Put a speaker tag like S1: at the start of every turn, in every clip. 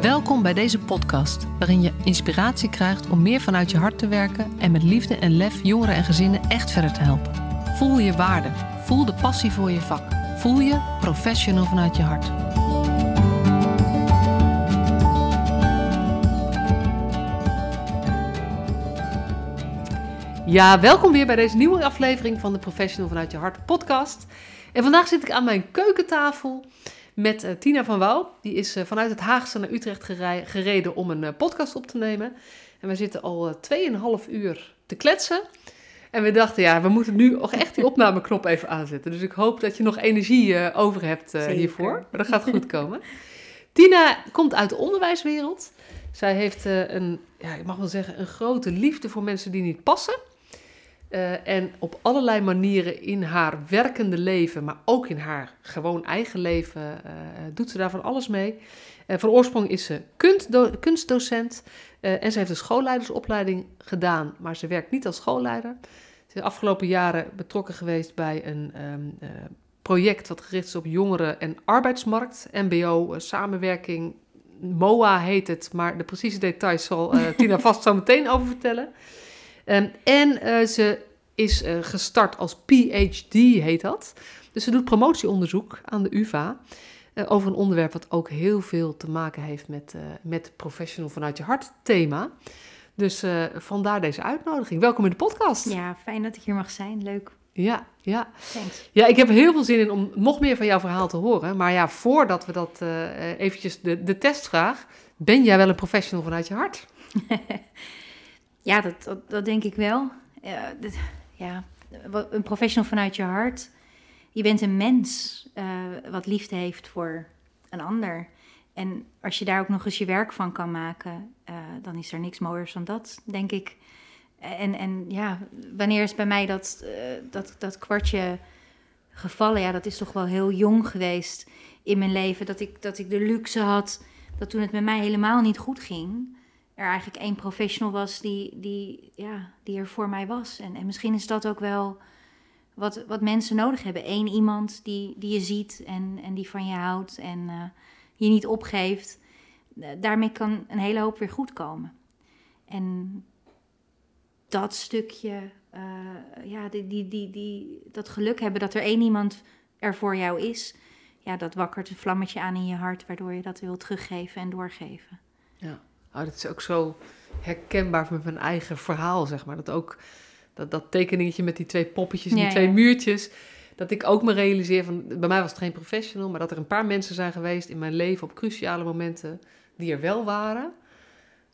S1: Welkom bij deze podcast, waarin je inspiratie krijgt om meer vanuit je hart te werken en met liefde en lef jongeren en gezinnen echt verder te helpen. Voel je waarde, voel de passie voor je vak, voel je professional vanuit je hart. Ja, welkom weer bij deze nieuwe aflevering van de Professional vanuit je hart podcast. En vandaag zit ik aan mijn keukentafel met uh, Tina van Wouw. Die is uh, vanuit het Haagse naar Utrecht gereden om een uh, podcast op te nemen. En we zitten al 2,5 uur te kletsen. En we dachten, ja, we moeten nu ook echt die opnameknop even aanzetten. Dus ik hoop dat je nog energie over hebt hiervoor. Maar dat gaat goed komen. Tina komt uit de onderwijswereld. Zij heeft een, ja, ik mag wel zeggen, een grote liefde voor mensen die niet passen. Uh, en op allerlei manieren in haar werkende leven, maar ook in haar gewoon eigen leven, uh, doet ze daar van alles mee. Uh, van oorsprong is ze kunstdo kunstdocent en ze heeft een schoolleidersopleiding gedaan, maar ze werkt niet als schoolleider. Ze is de afgelopen jaren betrokken geweest bij een um, project wat gericht is op jongeren en arbeidsmarkt, MBO, samenwerking. MOA heet het, maar de precieze details zal Tina vast zo meteen over vertellen. Um, en uh, ze is uh, gestart als PhD, heet dat. Dus ze doet promotieonderzoek aan de UvA. Uh, over een onderwerp wat ook heel veel te maken heeft met, met professional vanuit je hart thema. Dus vandaar deze uitnodiging. Welkom in de podcast.
S2: Ja, fijn dat ik hier mag zijn. Leuk.
S1: Ja, ja.
S2: Thanks.
S1: Ja, ik heb heel veel zin in om nog meer van jouw verhaal te horen. Maar ja, voordat we dat eventjes de, de testvraag. Ben jij wel een professional vanuit je hart?
S2: Ja, dat, dat, denk ik wel. Ja, ja, een professional vanuit je hart. Je bent een mens uh, wat liefde heeft voor een ander. En als je daar ook nog eens je werk van kan maken, uh, dan is er niks mooiers dan dat, denk ik. En, en ja, wanneer is bij mij dat, uh, dat, dat kwartje gevallen? Ja, dat is toch wel heel jong geweest in mijn leven. Dat ik, dat ik de luxe had dat toen het met mij helemaal niet goed ging, er eigenlijk één professional was die, die, ja, die er voor mij was. En, en misschien is dat ook wel wat, wat mensen nodig hebben. Eén iemand die, die je ziet en, en die van je houdt en uh, je niet opgeeft. Daarmee kan een hele hoop weer goed komen. En dat stukje, uh, ja, die, die, die, die, dat geluk hebben dat er één iemand er voor jou is, ja, dat wakkert een vlammetje aan in je hart, waardoor je dat wil teruggeven en doorgeven.
S1: Ja. Oh, dat is ook zo herkenbaar met mijn eigen verhaal, zeg maar. Dat ook dat, dat tekeningetje met die twee poppetjes en die twee muurtjes. Dat ik ook me realiseer van, bij mij was het geen professional, maar dat er een paar mensen zijn geweest in mijn leven op cruciale momenten die er wel waren,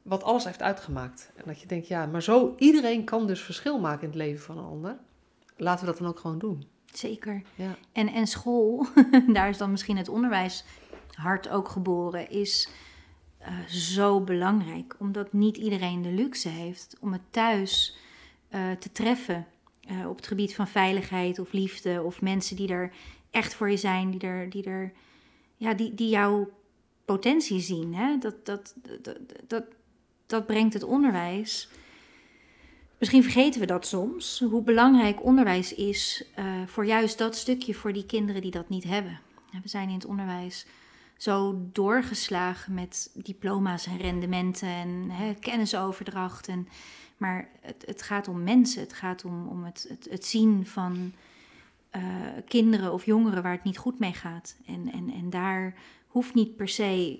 S1: wat alles heeft uitgemaakt. En dat je denkt, ja, maar zo, iedereen kan dus verschil maken in het leven van een ander. Laten we dat dan ook gewoon doen.
S2: Zeker. Ja. En, en school, daar is dan misschien het onderwijs hard ook geboren, is uh, zo belangrijk. Omdat niet iedereen de luxe heeft om het thuis uh, te treffen. Uh, op het gebied van veiligheid of liefde. Of mensen die er echt voor je zijn. Die, er, die, er, ja, die, die jouw potentie zien. Hè? Dat, dat, dat, dat, dat brengt het onderwijs. Misschien vergeten we dat soms. Hoe belangrijk onderwijs is voor juist dat stukje voor die kinderen die dat niet hebben. We zijn in het onderwijs zo doorgeslagen met diploma's en rendementen en hè, kennisoverdracht. En, maar het, het gaat om mensen, het gaat om, om het, het, het zien van uh, kinderen of jongeren waar het niet goed mee gaat. En, en, en daar hoeft niet per se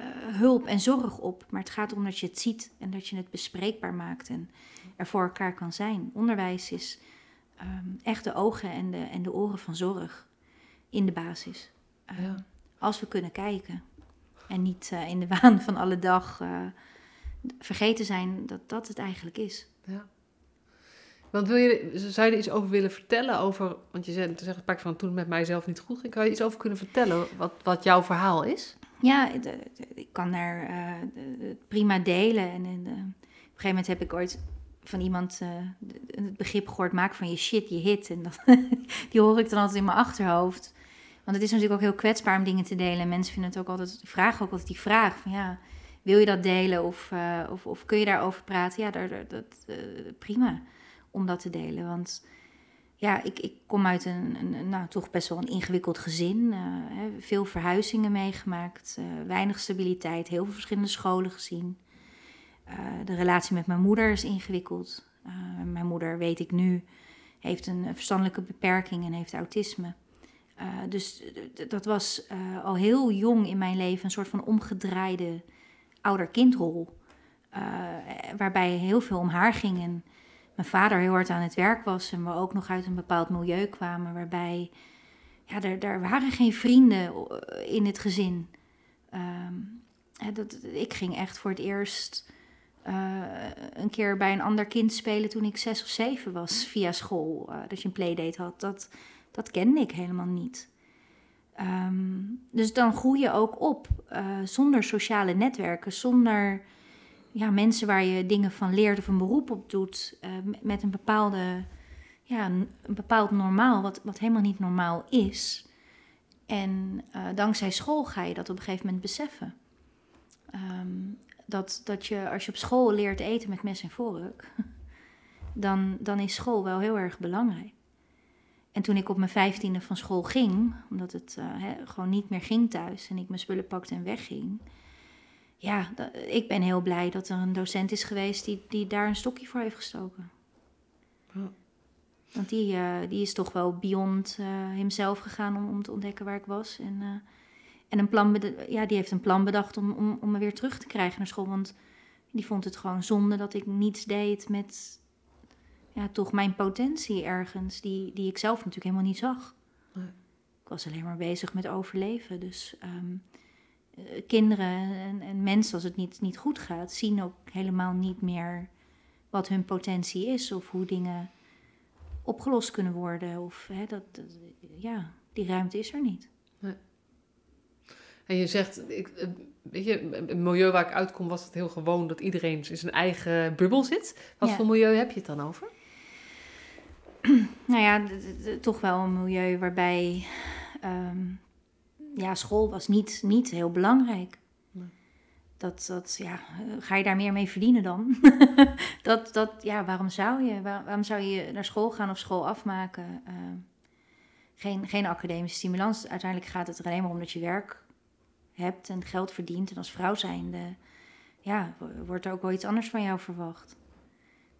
S2: uh, hulp en zorg op, maar het gaat om dat je het ziet en dat je het bespreekbaar maakt en er voor elkaar kan zijn. Onderwijs is um, echt de ogen en de, en de oren van zorg in de basis. Uh, ja als we kunnen kijken. En niet uh, in de waan van alle dag uh, vergeten zijn dat dat het eigenlijk is. Ja.
S1: Want wil je, zou je er iets over willen vertellen? Over, want je zegt, zegt een van toen het met mijzelf niet goed ging. Kan je iets over kunnen vertellen wat, wat jouw verhaal is?
S2: Ja, de, ik kan daar uh, prima delen. En, en op een gegeven moment heb ik ooit van iemand het begrip gehoord: maak van je shit je hit. En dat, die hoor ik dan altijd in mijn achterhoofd. Want het is natuurlijk ook heel kwetsbaar om dingen te delen. Mensen vinden het ook altijd, vragen ook altijd die vraag van ja, wil je dat delen of, uh, of, of, kun je daarover praten? Ja, dat, dat, uh, prima om dat te delen. Want ja, ik, ik kom uit een, een, nou, toch best wel een ingewikkeld gezin. hè, veel verhuizingen meegemaakt, weinig stabiliteit, heel veel verschillende scholen gezien. de relatie met mijn moeder is ingewikkeld. mijn moeder, weet ik nu, heeft een verstandelijke beperking en heeft autisme. Uh, dus dat was uh, al heel jong in mijn leven een soort van omgedraaide ouder-kindrol. Waarbij heel veel om haar ging en mijn vader heel hard aan het werk was en we ook nog uit een bepaald milieu kwamen waarbij ja, er, waren geen vrienden in het gezin. dat, ik ging echt voor het eerst een keer bij een ander kind spelen toen ik zes of zeven was via school. dat je een playdate had. Dat, dat kende ik helemaal niet. Ehm, dus dan groei je ook op uh, zonder sociale netwerken, zonder ja, mensen waar je dingen van leert of een beroep op doet, uh, met een, bepaalde, ja, een, bepaald normaal, wat, wat helemaal niet normaal is. En uh, dankzij school ga je dat op een gegeven moment beseffen. Um, dat, dat je als je op school leert eten met mes en vork, dan, dan is school wel heel erg belangrijk. En toen ik op mijn vijftiende van school ging, omdat het uh, gewoon niet meer ging thuis en ik mijn spullen pakte en wegging. Ja, ik ben heel blij dat er een docent is geweest die, die daar een stokje voor heeft gestoken. Want die, uh, die is toch wel beyond uh, hemzelf gegaan om, om te ontdekken waar ik was. En, en een plan ja, die heeft een plan bedacht om, om, om me weer terug te krijgen naar school. Want die vond het gewoon zonde dat ik niets deed met, ja, toch mijn potentie ergens, die, die ik zelf natuurlijk helemaal niet zag. Nee. Ik was alleen maar bezig met overleven. Dus um, kinderen en, en, mensen, als het niet, niet goed gaat, zien ook helemaal niet meer wat hun potentie is of hoe dingen opgelost kunnen worden. Of hè, dat, ja, die ruimte is er niet. Nee.
S1: En je zegt, ik, eh, weet je, het milieu waar ik uitkom was het heel gewoon dat iedereen in zijn eigen bubbel zit. Wat voor milieu heb je het dan over?
S2: nou ja, toch wel een milieu waarbij ehm, ja, school was niet, niet heel belangrijk. Dat, dat, ja, ga je daar meer mee verdienen dan? dat, dat, ja, waarom zou je? waarom zou je naar school gaan of school afmaken? Uh, geen, geen academische stimulans. Uiteindelijk gaat het er alleen maar om dat je werk hebt en geld verdient. En als vrouw zijnde, ja, wordt er ook wel iets anders van jou verwacht.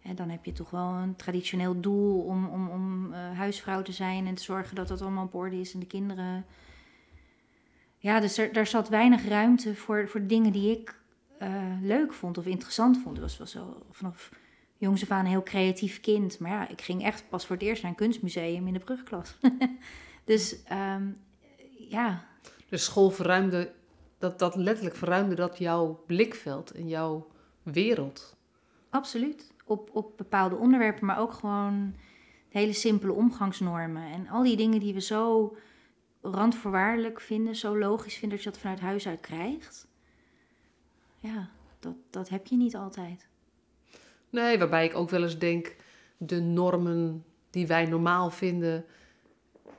S2: En dan heb je toch wel een traditioneel doel om, om, om uh, huisvrouw te zijn en te zorgen dat dat allemaal op orde is en de kinderen. Ja, dus er, daar zat weinig ruimte voor, voor dingen die ik uh, leuk vond of interessant vond. Het was wel zo vanaf jongs af aan een heel creatief kind. Maar ja, ik ging echt pas voor het eerst naar een kunstmuseum in de brugklas. dus um, ja.
S1: De school verruimde, dat, dat letterlijk verruimde dat jouw blikveld en jouw wereld.
S2: Absoluut op, op bepaalde onderwerpen, maar ook gewoon hele simpele omgangsnormen. En al die dingen die we zo randvoorwaardelijk vinden, zo logisch vinden dat je dat vanuit huis uit krijgt. Ja, dat, dat heb je niet altijd.
S1: Nee, waarbij ik ook wel eens denk, de normen die wij normaal vinden,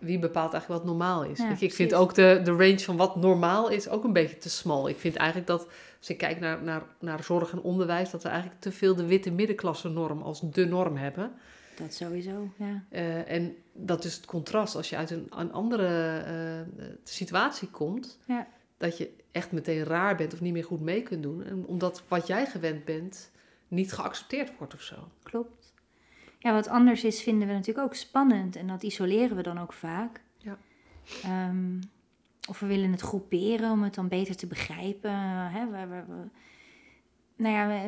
S1: wie bepaalt eigenlijk wat normaal is? Ja, ik vind ook de, de range van wat normaal is ook een beetje te smal. Ik vind eigenlijk dat, als ik kijk naar, naar, naar zorg en onderwijs, dat we eigenlijk te veel de witte middenklasse norm als de norm hebben.
S2: Dat sowieso, ja.
S1: Uh, en dat is het contrast. Als je uit een, een andere uh, situatie komt, ja. dat je echt meteen raar bent of niet meer goed mee kunt doen. En omdat wat jij gewend bent niet geaccepteerd wordt of zo.
S2: Klopt ja, wat anders is, vinden we natuurlijk ook spannend. En dat isoleren we dan ook vaak. Ja. Um, of we willen het groeperen om het dan beter te begrijpen. Hè? We, we, we, nou ja,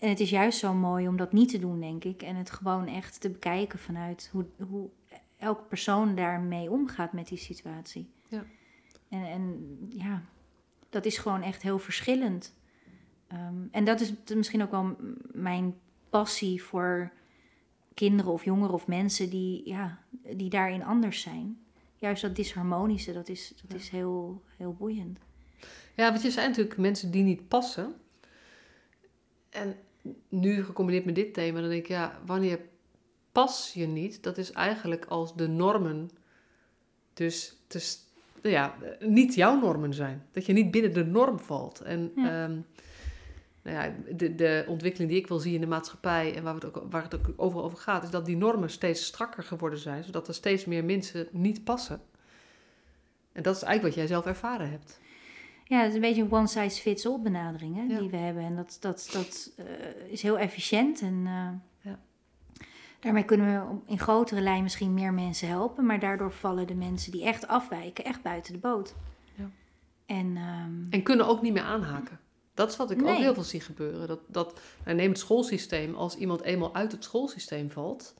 S2: en het is juist zo mooi om dat niet te doen, denk ik. En het gewoon echt te bekijken vanuit hoe, hoe elke persoon daarmee omgaat met die situatie. Ja. En, en ja, dat is gewoon echt heel verschillend. Um, en dat is misschien ook wel mijn passie voor kinderen of jongeren of mensen die, ja, die daarin anders zijn. Juist dat disharmonische, dat is, dat is heel, heel boeiend.
S1: Ja, want je zijn natuurlijk mensen die niet passen. En nu gecombineerd met dit thema, dan denk ik, ja, wanneer pas je niet? Dat is eigenlijk als de normen dus te, ja, niet jouw normen zijn. Dat je niet binnen de norm valt. En ja. Ehm, nou ja, de, de ontwikkeling die ik wil zien in de maatschappij en waar het ook, waar het ook overal over gaat, is dat die normen steeds strakker geworden zijn, zodat er steeds meer mensen niet passen. En dat is eigenlijk wat jij zelf ervaren hebt.
S2: Ja, het is een beetje een one-size-fits-all benadering hè, die we hebben. En dat, dat, dat uh, is heel efficiënt. En uh, ja. daarmee kunnen we in grotere lijn misschien meer mensen helpen. Maar daardoor vallen de mensen die echt afwijken echt buiten de boot. Ja.
S1: En, um, en kunnen ook niet meer aanhaken. Dat is wat ik ook heel veel zie gebeuren. Dat, dat, nou, neem het schoolsysteem. Als iemand eenmaal uit het schoolsysteem valt...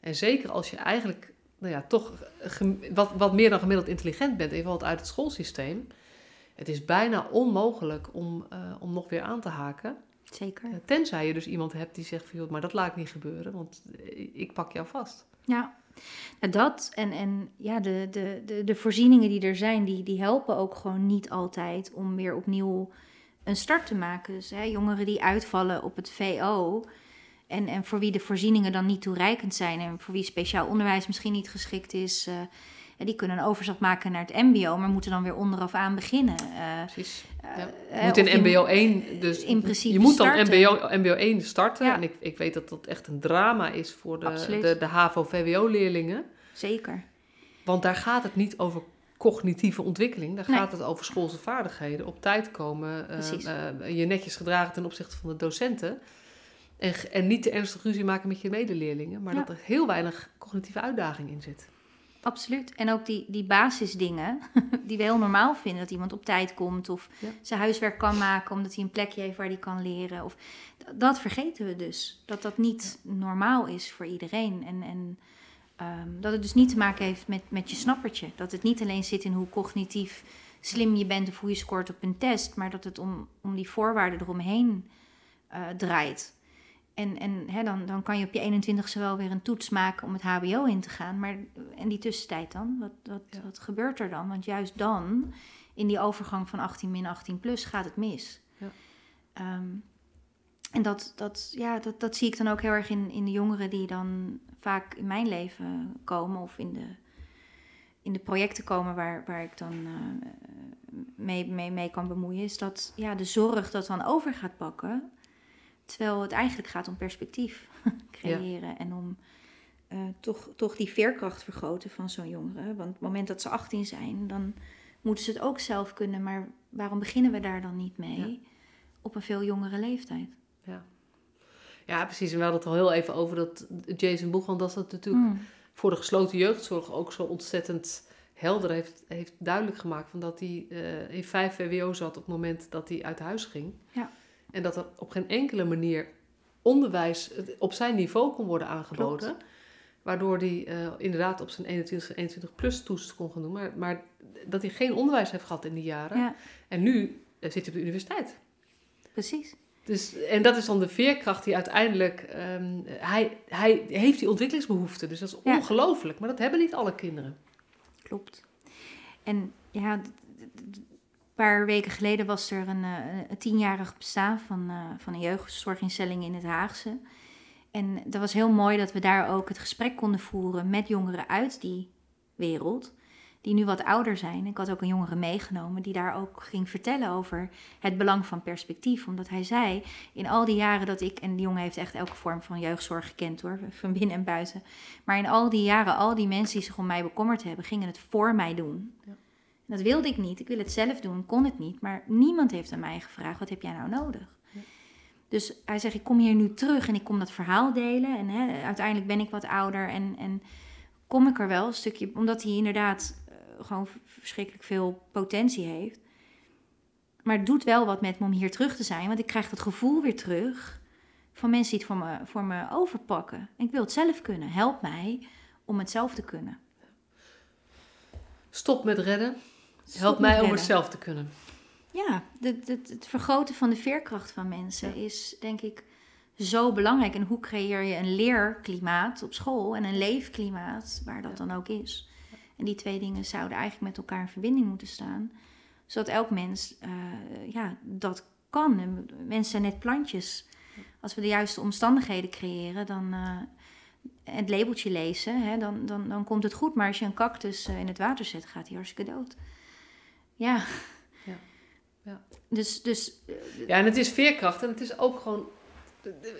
S1: en zeker als je eigenlijk nou ja, toch wat, wat meer dan gemiddeld intelligent bent... en valt uit het schoolsysteem het is bijna onmogelijk om, uh, om nog weer aan te haken.
S2: Zeker. Uh,
S1: tenzij je dus iemand hebt die zegt van, joh, maar dat laat ik niet gebeuren, want ik pak jou vast.
S2: Ja, nou, dat en, en ja, de, de, de, de voorzieningen die er zijn, die, die helpen ook gewoon niet altijd om weer opnieuw een start te maken. Dus hè, jongeren die uitvallen op het VO en, en voor wie de voorzieningen dan niet toereikend zijn en voor wie speciaal onderwijs misschien niet geschikt is... Uh, die kunnen een overstap maken naar het MBO, maar moeten dan weer onderaf aan beginnen. Uh,
S1: Precies. Eh, ja. moet in MBO 1, dus in principe je moet dan MBO, MBO 1 starten. Ja. En ik, ik weet dat dat echt een drama is voor de, de, de HAVO-VWO-leerlingen.
S2: Zeker.
S1: Want daar gaat het niet over cognitieve ontwikkeling. Daar gaat het over schoolse vaardigheden. Op tijd komen, uh, je netjes gedragen ten opzichte van de docenten. En, en niet te ernstig ruzie maken met je medeleerlingen. Maar dat er heel weinig cognitieve uitdaging in zit.
S2: Absoluut. En ook die, die basisdingen, die we heel normaal vinden. Dat iemand op tijd komt of zijn huiswerk kan maken omdat hij een plekje heeft waar hij kan leren. Of, dat vergeten we dus. Dat dat niet normaal is voor iedereen. En, en um, dat het dus niet te maken heeft met, met je snappertje. Dat het niet alleen zit in hoe cognitief slim je bent of hoe je scoort op een test. Maar dat het om, om die voorwaarden eromheen uh, draait. En, en hè, dan, dan kan je op je 21ste wel weer een toets maken om het HBO in te gaan. Maar en die tussentijd dan? Wat, wat, wat gebeurt er dan? Want juist dan, in die overgang van 18 min 18 plus, gaat het mis. Ja. Um, en dat, dat, ja, dat, dat zie ik dan ook heel erg in, in de jongeren die dan vaak in mijn leven komen of in de, in de projecten komen waar, waar ik dan uh, mee, mee, mee kan bemoeien. Is dat ja, de zorg dat dan over gaat pakken Terwijl het eigenlijk gaat om perspectief creëren en om uh, toch, toch die veerkracht vergroten van zo'n jongere. Want op het moment dat ze 18 zijn, dan moeten ze het ook zelf kunnen. Maar waarom beginnen we daar dan niet mee op een veel jongere leeftijd?
S1: Ja. Ja, precies. En we hadden het al heel even over dat Jason Boegman, dat dat natuurlijk mm. voor de gesloten jeugdzorg ook zo ontzettend helder heeft, heeft duidelijk gemaakt. Van dat hij uh, in vijf VWO zat op het moment dat hij uit huis ging. Ja. En dat er op geen enkele manier onderwijs op zijn niveau kon worden aangeboden. Waardoor hij uh, inderdaad op zijn 21, 21 plus toest kon gaan doen. Maar, maar dat hij geen onderwijs heeft gehad in die jaren. Ja. En nu uh, zit hij op de universiteit.
S2: Precies.
S1: Dus, en dat is dan de veerkracht die uiteindelijk... Um, hij, hij heeft die ontwikkelingsbehoeften. Dus dat is ongelooflijk. Maar dat hebben niet alle kinderen.
S2: Klopt. En ja, paar weken geleden was er een, uh, een tienjarig bestaan van, uh, van een jeugdzorginstelling in het Haagse. En dat was heel mooi dat we daar ook het gesprek konden voeren met jongeren uit die wereld, die nu wat ouder zijn. Ik had ook een jongere meegenomen die daar ook ging vertellen over het belang van perspectief. Omdat hij zei, in al die jaren dat ik, en die jongen heeft echt elke vorm van jeugdzorg gekend hoor, van binnen en buiten. Maar in al die jaren, al die mensen die zich om mij bekommerd hebben, gingen het voor mij doen. Ja. Dat wilde ik niet. Ik wil het zelf doen, kon het niet. Maar niemand heeft aan mij gevraagd: wat heb jij nou nodig? Dus hij zegt: Ik kom hier nu terug en ik kom dat verhaal delen. En hè, uiteindelijk ben ik wat ouder en, en kom ik er wel een stukje, omdat hij inderdaad gewoon verschrikkelijk veel potentie heeft. Maar het doet wel wat met me om hier terug te zijn, want ik krijg dat gevoel weer terug van mensen die het voor me, voor me overpakken. Ik wil het zelf kunnen. Help mij om het zelf te kunnen.
S1: Stop met redden. Help mij om het zelf te kunnen.
S2: Ja, het, het, het vergroten van de veerkracht van mensen is denk ik zo belangrijk. En hoe creëer je een leerklimaat op school en een leefklimaat waar dat dan ook is. En die twee dingen zouden eigenlijk met elkaar in verbinding moeten staan. Zodat elk mens uh, ja, dat kan. En mensen zijn net plantjes. Als we de juiste omstandigheden creëren, dan uh, het labeltje lezen, hè, dan, dan, dan komt het goed. Maar als je een cactus uh, in het water zet, gaat hij hartstikke dood. Ja.
S1: ja.
S2: Ja. Dus, dus,
S1: ja, en het is veerkracht en het is ook gewoon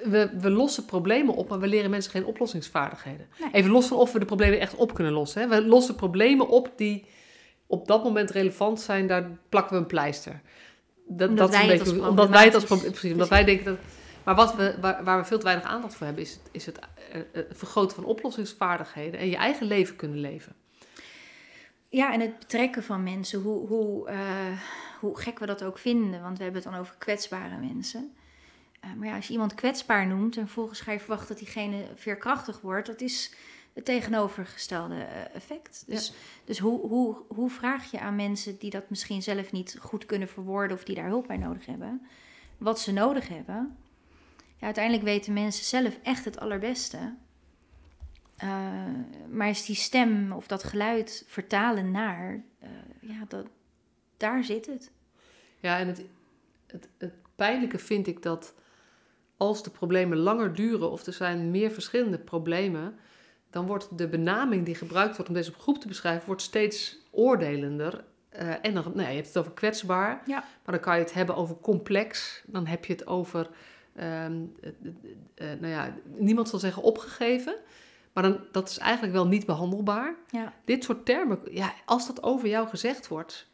S1: we, we lossen problemen op, maar we leren mensen geen oplossingsvaardigheden. Even los van of we de problemen echt op kunnen lossen. Hè. We lossen problemen op die op dat moment relevant zijn, daar plakken we een pleister.
S2: Dat, omdat, dat wij,
S1: een beetje, omdat wij het als probleem. Precies, omdat wij denken dat. Maar wat we, waar, waar, we veel te weinig aandacht voor hebben, is het, is het, uh, vergroten van oplossingsvaardigheden en je eigen leven kunnen leven.
S2: Ja, en het betrekken van mensen, hoe, hoe, uh, hoe gek we dat ook vinden, want we hebben het dan over kwetsbare mensen. Uh, maar ja, als je iemand kwetsbaar noemt en vervolgens ga je verwachten dat diegene veerkrachtig wordt, dat is het tegenovergestelde uh, effect. Dus, dus hoe, hoe, hoe vraag je aan mensen die dat misschien zelf niet goed kunnen verwoorden of die daar hulp bij nodig hebben, wat ze nodig hebben? Ja, uiteindelijk weten mensen zelf echt het allerbeste. Uh, maar is die stem of dat geluid vertalen naar, ja, dat, daar zit het.
S1: Ja, en het, het, het pijnlijke vind ik dat als de problemen langer duren of er zijn meer verschillende problemen, dan wordt de benaming die gebruikt wordt om deze groep te beschrijven, wordt steeds oordelender. Uh, en dan, nou je hebt het over kwetsbaar,
S2: ja.
S1: maar dan kan je het hebben over complex. Dan heb je het over, um, uh, nou ja, niemand zal zeggen opgegeven. Maar dan, dat is eigenlijk wel niet behandelbaar.
S2: Ja.
S1: Dit soort termen, ja, als dat over jou gezegd wordt,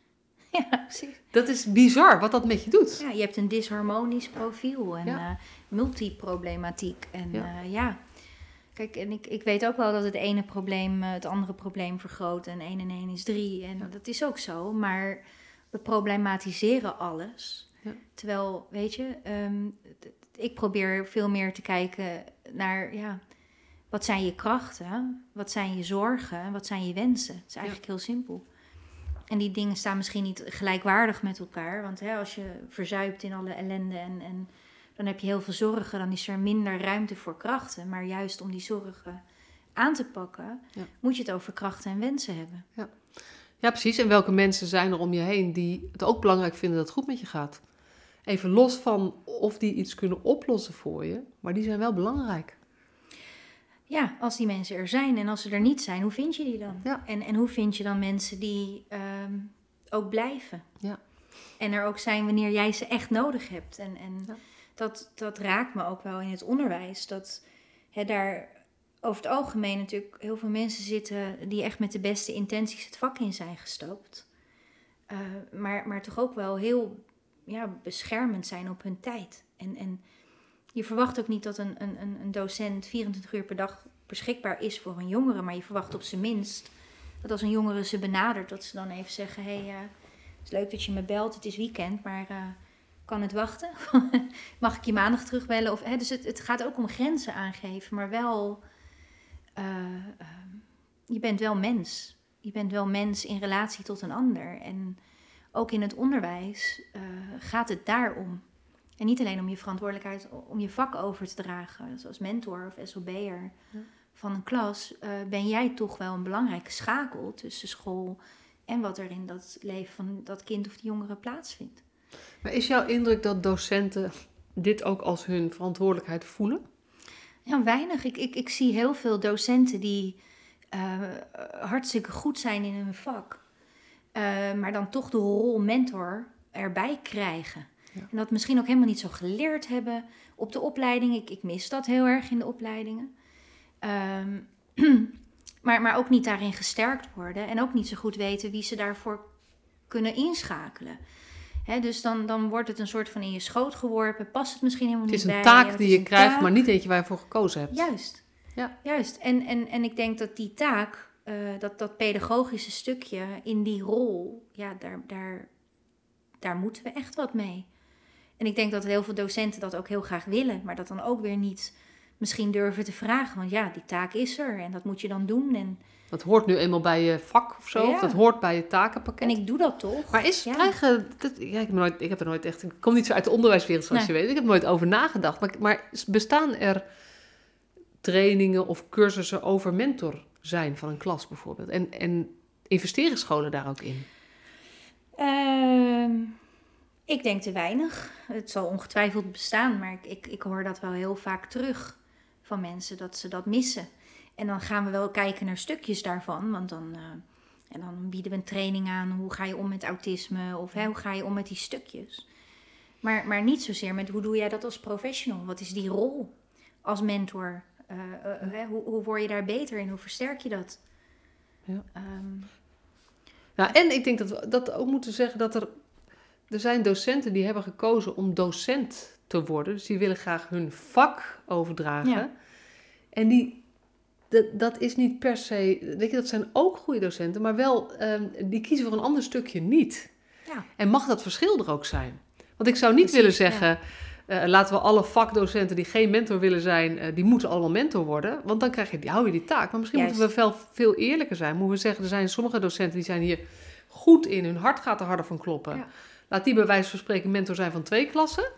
S2: Ja, precies.
S1: Dat is bizar wat dat met je doet.
S2: Ja, je hebt een disharmonisch profiel en ja. uh, multiproblematiek. En ja. Uh, ja. kijk, en ik, ik weet ook wel dat het ene probleem uh, het andere probleem vergroot. En 1 en 1 is 3. En ja. dat is ook zo. Maar we problematiseren alles. Terwijl, weet je, um, ik probeer veel meer te kijken naar, ja, wat zijn je krachten? Wat zijn je zorgen? Wat zijn je wensen? Het is eigenlijk heel simpel. En die dingen staan misschien niet gelijkwaardig met elkaar. Want hè, als je verzuipt in alle ellende en, en dan heb je heel veel zorgen, dan is er minder ruimte voor krachten. Maar juist om die zorgen aan te pakken, ja. moet je het over krachten en wensen hebben.
S1: Ja. ja, precies. En welke mensen zijn er om je heen die het ook belangrijk vinden dat het goed met je gaat? Even los van of die iets kunnen oplossen voor je, maar die zijn wel belangrijk
S2: ja, als die mensen er zijn en als ze er niet zijn, hoe vind je die dan?
S1: Ja.
S2: En, en hoe vind je dan mensen die um, ook blijven?
S1: Ja.
S2: En er ook zijn wanneer jij ze echt nodig hebt. En, en
S1: ja.
S2: dat, dat raakt me ook wel in het onderwijs. Dat hè, daar over het algemeen natuurlijk heel veel mensen zitten die echt met de beste intenties het vak in zijn gestapt. Uh, maar, maar toch ook wel heel ja, beschermend zijn op hun tijd. En, en je verwacht ook niet dat een, een, een docent 24 uur per dag beschikbaar is voor een jongere, maar je verwacht op zijn minst dat als een jongere ze benadert, dat ze dan even zeggen: Hé, hey, uh, het is leuk dat je me belt, het is weekend, maar uh, kan het wachten? Mag ik je maandag terugbellen? Of, hè, dus het, het gaat ook om grenzen aangeven, maar wel, uh, je bent wel mens. Je bent wel mens in relatie tot een ander. En ook in het onderwijs gaat het daarom. En niet alleen om je verantwoordelijkheid, om je vak over te dragen, zoals mentor of SOB'er ja. van een klas, uh, ben jij toch wel een belangrijke schakel tussen school en wat er in dat leven van dat kind of die jongere plaatsvindt.
S1: Maar is jouw indruk dat docenten dit ook als hun verantwoordelijkheid voelen?
S2: Ja, weinig. Ik, ik, ik zie heel veel docenten die uh, hartstikke goed zijn in hun vak, uh, maar dan toch de rol mentor erbij krijgen. Ja. En dat misschien ook helemaal niet zo geleerd hebben op de opleiding. Ik, ik mis dat heel erg in de opleidingen. Um, maar, maar ook niet daarin gesterkt worden. En ook niet zo goed weten wie ze daarvoor kunnen inschakelen. He, dus dan, dan wordt het een soort van in je schoot geworpen. Past het misschien helemaal niet bij
S1: Het is een taak die je krijgt, taak. maar niet eentje waar je voor gekozen hebt.
S2: Juist.
S1: Ja.
S2: Juist. En, en, en ik denk dat die taak, uh, dat, dat pedagogische stukje in die rol, ja, daar, daar, daar moeten we echt wat mee. En ik denk dat heel veel docenten dat ook heel graag willen, maar dat dan ook weer niet misschien durven te vragen. Want ja, die taak is er en dat moet je dan doen. En...
S1: Dat hoort nu eenmaal bij je vak of zo, ja. of dat hoort bij je takenpakket.
S2: En ik doe dat toch.
S1: Maar is ja. krijgen, dat, ja, ik, heb nooit, ik heb er nooit echt, ik kom niet zo uit de onderwijswereld zoals nee. je weet, ik heb er nooit over nagedacht. Maar, maar bestaan er trainingen of cursussen over mentor zijn van een klas bijvoorbeeld? En, en investeren scholen daar ook in?
S2: Uh... Ik denk te weinig. Het zal ongetwijfeld bestaan, maar ik, ik, ik, hoor dat wel heel vaak terug van mensen dat ze dat missen. En dan gaan we wel kijken naar stukjes daarvan, want dan uh, En dan bieden we een training aan. Hoe ga je om met autisme? Of hè, hoe ga je om met die stukjes? Maar, maar niet zozeer met hoe doe jij dat als professional? Wat is die rol als mentor? Uh, uh, hoe, hoe word je daar beter in? Hoe versterk je dat?
S1: Ja. Um, nou, en ik denk dat we dat ook moeten zeggen dat er... Er zijn docenten die hebben gekozen om docent te worden. Dus die willen graag hun vak overdragen. Ja. En die dat, dat is niet per se. Weet je, dat zijn ook goede docenten, maar wel, um, die kiezen voor een ander stukje niet. Ja. En mag dat verschil er ook zijn? Want ik zou niet willen zeggen. Uh, laten we alle vakdocenten die geen mentor willen zijn, uh, die moeten allemaal mentor worden. Want dan krijg je, hou je die taak. Maar misschien moeten we veel, veel eerlijker zijn. Moeten we zeggen, er zijn sommige docenten die zijn hier goed in. Hun hart gaat er harder van kloppen. Ja. Laat die bij wijze van spreken mentor zijn van twee klassen.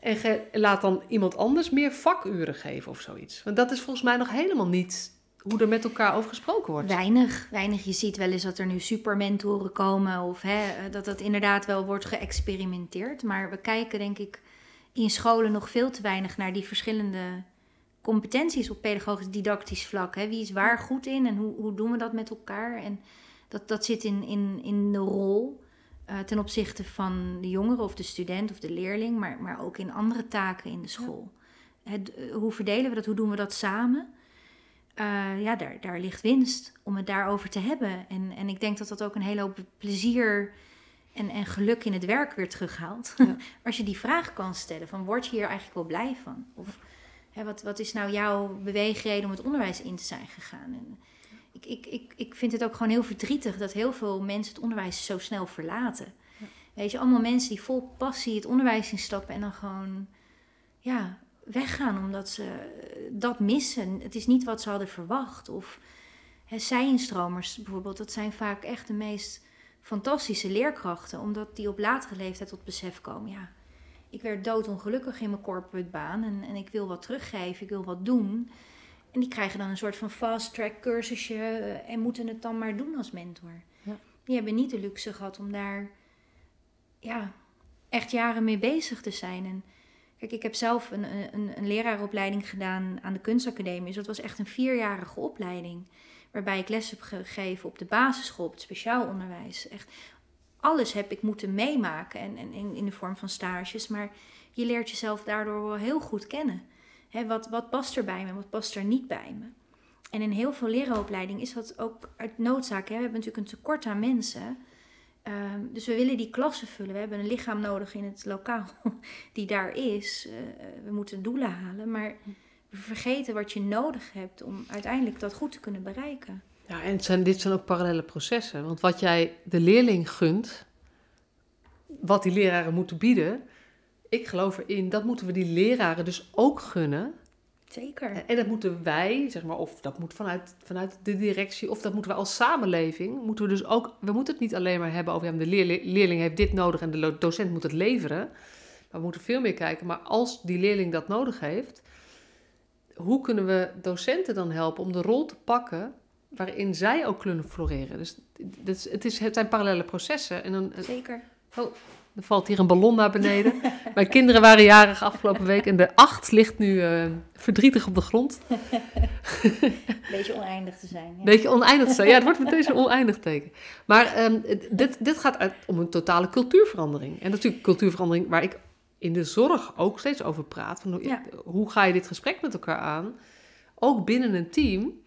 S1: En laat dan iemand anders meer vakuren geven of zoiets. Want dat is volgens mij nog helemaal niet hoe er met elkaar over gesproken wordt.
S2: Weinig, weinig. Je ziet wel eens dat er nu supermentoren komen of hè, dat dat inderdaad wel wordt geëxperimenteerd. Maar we kijken denk ik in scholen nog veel te weinig naar die verschillende competenties op pedagogisch didactisch vlak. Hè. Wie is waar goed in en hoe, hoe doen we dat met elkaar? En dat, dat zit in, in, in de rol. Eh, ten opzichte van de jongere of de student of de leerling, maar, maar ook in andere taken in de school. Het, eh, hoe verdelen we dat? Hoe doen we dat samen? Uh, ja, daar, daar ligt winst om het daarover te hebben. En, en ik denk dat dat ook een hele hoop plezier en, en geluk in het werk weer terughaalt. Ja. Als je die vraag kan stellen: van word je hier eigenlijk wel blij van? Of hè, wat, wat is nou jouw beweegreden om het onderwijs in te zijn gegaan? En, ik, ik, ik, ik vind het ook gewoon heel verdrietig dat heel veel mensen het onderwijs zo snel verlaten. Weet je, allemaal mensen die vol passie het onderwijs instappen en dan gewoon ja, weggaan omdat ze dat missen. Het is niet wat ze hadden verwacht. Of hè, zij-instromers bijvoorbeeld, dat zijn vaak echt de meest fantastische leerkrachten, omdat die op latere leeftijd tot besef komen. Ja, ik werd doodongelukkig in mijn corporate baan en, en ik wil wat teruggeven, ik wil wat doen. En die krijgen dan een soort van fast track cursusje eh, en moeten het dan maar doen als mentor. Ja. Die hebben niet de luxe gehad om daar ja, echt jaren mee bezig te zijn. En kijk, ik heb zelf een, een, een leraaropleiding gedaan aan de kunstacademie. Dus dat was echt een vierjarige opleiding. Waarbij ik les heb gegeven op de basisschool, op het speciaal onderwijs. Echt alles heb ik moeten meemaken en, en in, in de vorm van stages. Maar je leert jezelf daardoor wel heel goed kennen wat, wat past er bij me, wat past er niet bij me? En in heel veel leraaropleidingen is dat ook uit noodzaak. We hebben natuurlijk een tekort aan mensen. Ehm, dus we willen die klassen vullen. We hebben een lichaam nodig in het lokaal die daar is. Uh, we moeten doelen halen. Maar we vergeten wat je nodig hebt om uiteindelijk dat goed te kunnen bereiken.
S1: Ja, en zijn, dit zijn ook parallele processen. Want wat jij de leerling gunt, wat die leraren moeten bieden, ik geloof erin, dat moeten we die leraren dus ook gunnen.
S2: Zeker.
S1: En dat moeten wij, zeg maar, of dat moet vanuit, vanuit de directie, of dat moeten we als samenleving, moeten we dus ook, we moeten het niet alleen maar hebben over, ja, de leerling heeft dit nodig en de docent moet het leveren. Maar we moeten veel meer kijken, maar als die leerling dat nodig heeft, hoe kunnen we docenten dan helpen om de rol te pakken waarin zij ook kunnen floreren? Dus het, is, het, is, het zijn parallele processen. En dan,
S2: Zeker.
S1: Oh, er valt hier een ballon naar beneden. Mijn kinderen waren jarig afgelopen week en de acht ligt nu uh, verdrietig op de grond.
S2: Beetje oneindig te zijn.
S1: Ja. Beetje oneindig te zijn. Ja, het wordt meteen zo'n oneindig teken. Maar um, dit, dit gaat uit om een totale cultuurverandering. En natuurlijk cultuurverandering waar ik in de zorg ook steeds over praat. Van hoe, ja. hoe ga je dit gesprek met elkaar aan? Ook binnen een team.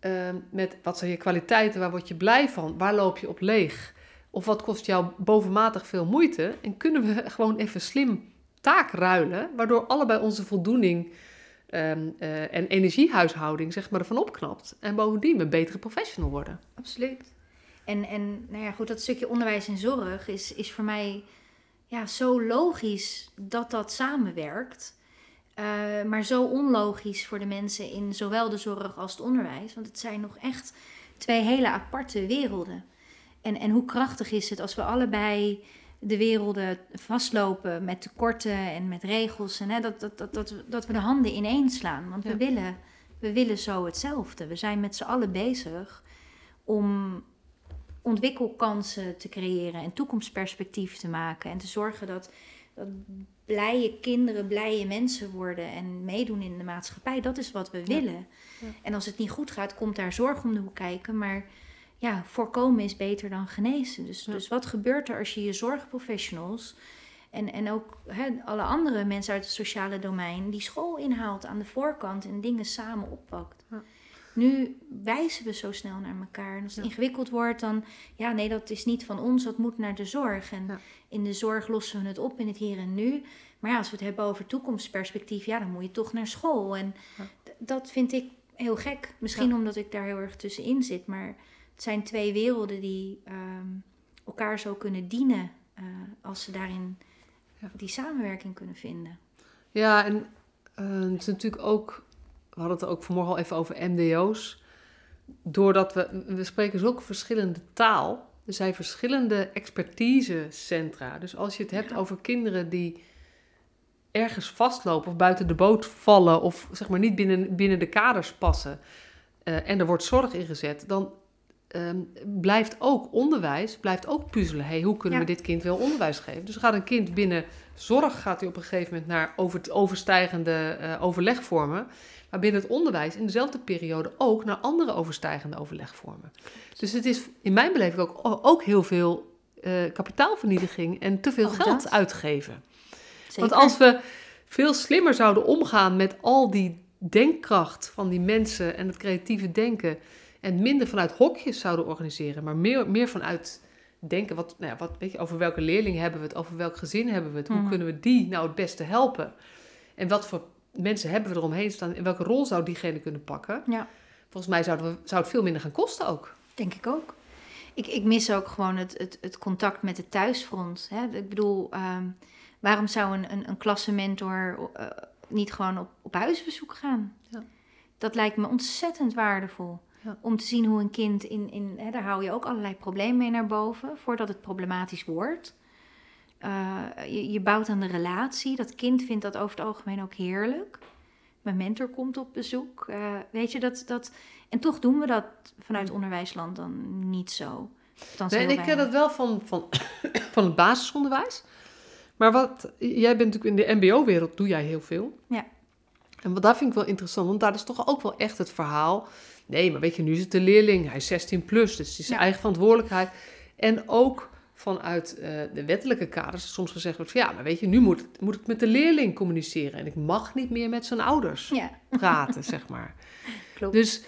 S1: Um, met wat zijn je kwaliteiten, waar word je blij van? Waar loop je op leeg? Of wat kost jou bovenmatig veel moeite? En kunnen we gewoon even slim taak ruilen, waardoor allebei onze voldoening um, uh, en energiehuishouding zeg maar, ervan opknapt. En bovendien een betere professional worden.
S2: Absoluut. En, en nou ja, goed, dat stukje onderwijs en zorg is, is voor mij ja, zo logisch dat dat samenwerkt. Uh, maar zo onlogisch voor de mensen in zowel de zorg als het onderwijs. Want het zijn nog echt twee hele aparte werelden. En, en hoe krachtig is het als we allebei de werelden vastlopen met tekorten en met regels. En hè, dat, dat, dat, dat, dat we de handen ineen slaan. Want we, willen, we willen zo hetzelfde. We zijn met z'n allen bezig om ontwikkelkansen te creëren en toekomstperspectief te maken. En te zorgen dat, dat blije kinderen blije mensen worden en meedoen in de maatschappij. Dat is wat we willen. En als het niet goed gaat, komt daar zorg om de hoek kijken. Maar ja, voorkomen is beter dan genezen. Dus, dus wat gebeurt er als je je zorgprofessionals en, en ook hè, alle andere mensen uit het sociale domein die school inhaalt aan de voorkant en dingen samen oppakt? Ja. Nu wijzen we zo snel naar elkaar. En als het ingewikkeld wordt, dan ja, nee, dat is niet van ons, dat moet naar de zorg. En in de zorg lossen we het op in het hier en nu. Maar ja, als we het hebben over toekomstperspectief, ja, dan moet je toch naar school. En dat vind ik heel gek. Misschien omdat ik daar heel erg tussenin zit. Maar het zijn twee werelden die ehm, elkaar zo kunnen dienen uh, als ze daarin die samenwerking kunnen vinden.
S1: Ja, en uh, het is natuurlijk ook we hadden het ook vanmorgen al even over MDO's. Doordat we, we spreken zulke verschillende taal. Er zijn verschillende expertisecentra. Dus als je het hebt over kinderen die ergens vastlopen of buiten de boot vallen of zeg maar niet binnen, binnen de kaders passen uh, en er wordt zorg ingezet, dan um, blijft ook onderwijs, blijft ook puzzelen. Hey, hoe kunnen we dit kind wel onderwijs geven? Dus gaat een kind binnen zorg, gaat hij op een gegeven moment naar over, overstijgende uh, overlegvormen maar binnen het onderwijs in dezelfde periode ook naar andere overstijgende overlegvormen. Dus het is in mijn beleving ook, ook heel veel uh, kapitaalvernietiging en te veel geld uitgeven. Want als we veel slimmer zouden omgaan met al die denkkracht van die mensen en het creatieve denken en minder vanuit hokjes zouden organiseren, maar meer, meer vanuit denken, wat, nou ja, wat, weet je, over welke leerling hebben we het, over welk gezin hebben we het, hoe mhm. kunnen we die nou het beste helpen? En wat voor mensen hebben we eromheen staan. In welke rol zou diegene kunnen pakken? Ja. Volgens mij zouden we, zou het veel minder gaan kosten ook.
S2: Denk ik ook. Ik, ik mis ook gewoon het, het, het contact met het thuisfront. Hè? Ik bedoel, ehm, waarom zou een, een, een klassenmentor uh, niet gewoon op, op huisbezoek gaan? Ja. Dat lijkt me ontzettend waardevol. Ja. Om te zien hoe een kind in, in hè, daar hou je ook allerlei problemen mee naar boven voordat het problematisch wordt. Uh, je, je, bouwt aan de relatie. Dat kind vindt dat over het algemeen ook heerlijk. Mijn mentor komt op bezoek. Uh, weet je, dat, dat... En toch doen we dat vanuit onderwijsland dan niet zo.
S1: nee, ik ken dat wel van, van, van het basisonderwijs. Maar wat, jij bent natuurlijk in de mbo-wereld, doe jij heel veel. Ja. En wat daar vind ik wel interessant, want daar is toch ook wel echt het verhaal... Nee, maar weet je, nu is het de leerling, hij is 16 plus, dus het is zijn eigen verantwoordelijkheid. En ook vanuit uh, de wettelijke kaders soms gezegd wordt van ja, maar weet je, nu moet, moet ik met de leerling communiceren en ik mag niet meer met zijn ouders ja. praten, zeg maar. Klopt. Dus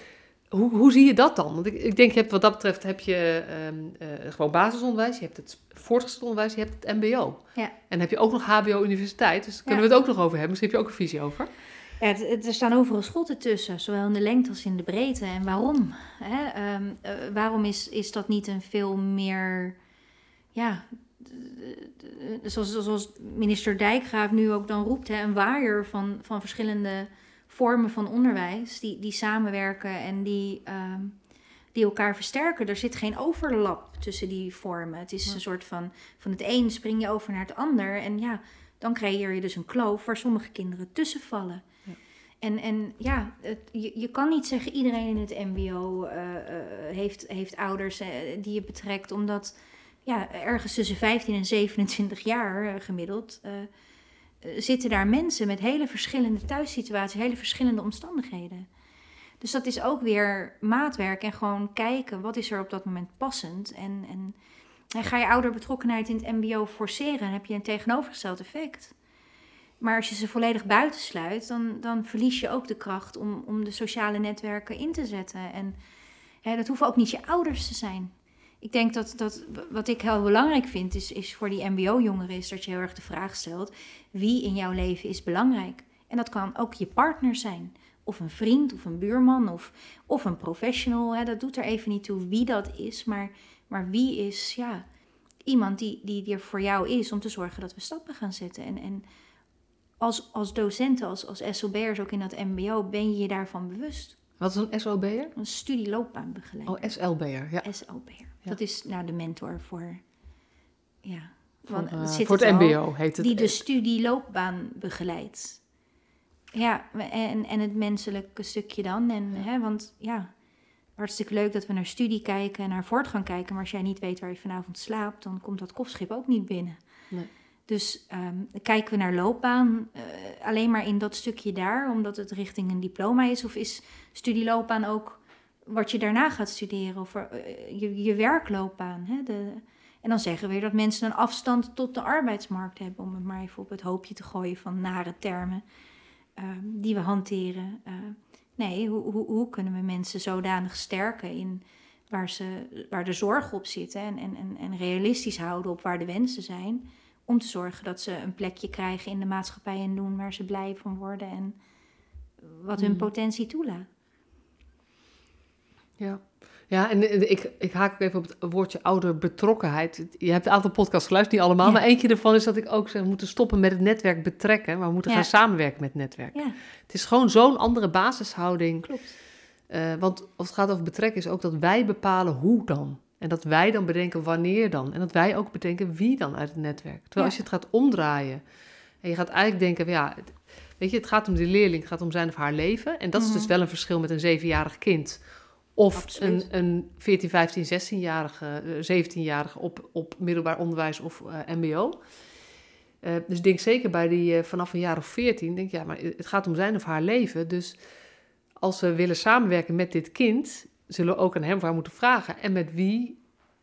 S1: hoe, hoe zie je dat dan? Want ik, ik denk, je hebt, wat dat betreft heb je um, uh, gewoon basisonderwijs, je hebt het voortgezet onderwijs, je hebt het mbo. Ja. En heb je ook nog hbo universiteit, dus daar kunnen we het ook nog over hebben. Misschien heb je ook een visie over.
S2: Ja, het, er staan overal schotten tussen, zowel in de lengte als in de breedte. En waarom? Hè? Um, uh, waarom is, is dat niet een veel meer ja, zoals, zoals minister Dijkgraaf nu ook dan roept, hè, een waaier van, van verschillende vormen van onderwijs die, die samenwerken en die, uh, die elkaar versterken. Er zit geen overlap tussen die vormen. Het is een soort van, van het een spring je over naar het ander en ja, dan creëer je dus een kloof waar sommige kinderen tussen vallen. En, en ja, je, je kan niet zeggen iedereen in het MBO uh, uh, heeft, heeft ouders uh, die je betrekt, omdat ja, ergens tussen 15 en 27 jaar eh, gemiddeld, zitten daar mensen met hele verschillende thuissituaties, hele verschillende omstandigheden. Dus dat is ook weer maatwerk en gewoon kijken wat is er op dat moment passend. En, en, en ga je ouderbetrokkenheid in het MBO forceren, dan heb je een tegenovergesteld effect. Maar als je ze volledig buitensluit, dan, dan verlies je ook de kracht om, om de sociale netwerken in te zetten. En dat hoeven ook niet je ouders te zijn ik denk dat, dat wat ik heel belangrijk vind, is, is voor die MBO-jongeren, is dat je heel erg de vraag stelt: wie in jouw leven is belangrijk? En dat kan ook je partner zijn, of een vriend, of een buurman, of, of een professional. Hè. Dat doet er even niet toe wie dat is, maar, maar wie is ja, iemand die, die er voor jou is om te zorgen dat we stappen gaan zetten. En, en als, als docenten, als, als SOB'ers ook in dat MBO, ben je je daarvan bewust.
S1: Wat is een SOB'er?
S2: Een studieloopbaanbegeleider.
S1: Oh, SLB'er, ja.
S2: SLB'er. Dat is nou de mentor voor, ja,
S1: van, uh, voor het, mbo heet het.
S2: Die de studieloopbaan begeleidt. Ja, en, en het menselijke stukje dan. En, Hè, want ja, hartstikke leuk dat we naar studie kijken en naar voortgang kijken. Maar als jij niet weet waar je vanavond slaapt, dan komt dat kofschip ook niet binnen. Nee. Dus um, kijken we naar loopbaan uh, alleen maar in dat stukje daar, omdat het richting een diploma is? Of is studieloopbaan ook wat je daarna gaat studeren of eh, je, je werkloopbaan. Hè? De, en dan zeggen we weer dat mensen een afstand tot de arbeidsmarkt hebben, om het maar even op het hoopje te gooien van nare termen ehm, die we hanteren. Uh, nee, hoe, hoe, hoe, kunnen we mensen zodanig sterken in waar, ze, waar de zorg op zit en, en, en realistisch houden op waar de wensen zijn, om te zorgen dat ze een plekje krijgen in de maatschappij en doen waar ze blij van worden en wat hun mm. potentie toelaat.
S1: Ja. Ja, en ik, ik haak ook even op het woordje ouderbetrokkenheid. Je hebt een aantal podcasts geluisterd, niet allemaal. Maar eentje ervan is dat ik ook zeg, we moeten stoppen met het netwerk betrekken. Maar we moeten gaan samenwerken met het netwerk. Ja. Het is gewoon zo'n andere basishouding.
S2: Klopt.
S1: Uh, want als het gaat over betrekken is ook dat wij bepalen hoe dan. En dat wij dan bedenken wanneer dan. En dat wij ook bedenken wie dan uit het netwerk. Terwijl als je het gaat omdraaien en je gaat eigenlijk denken, ja, weet je, het gaat om die leerling, het gaat om zijn of haar leven. En dat is dus mhm. wel een verschil met een zevenjarig kind of een, een 14, 15, 16-jarige, 17-jarige op, op middelbaar onderwijs of uh, MBO. Uh, dus denk zeker bij die uh, vanaf een jaar of 14, denk ja, maar het gaat om zijn of haar leven. Dus als we willen samenwerken met dit kind, zullen we ook aan hem haar moeten vragen. En met wie,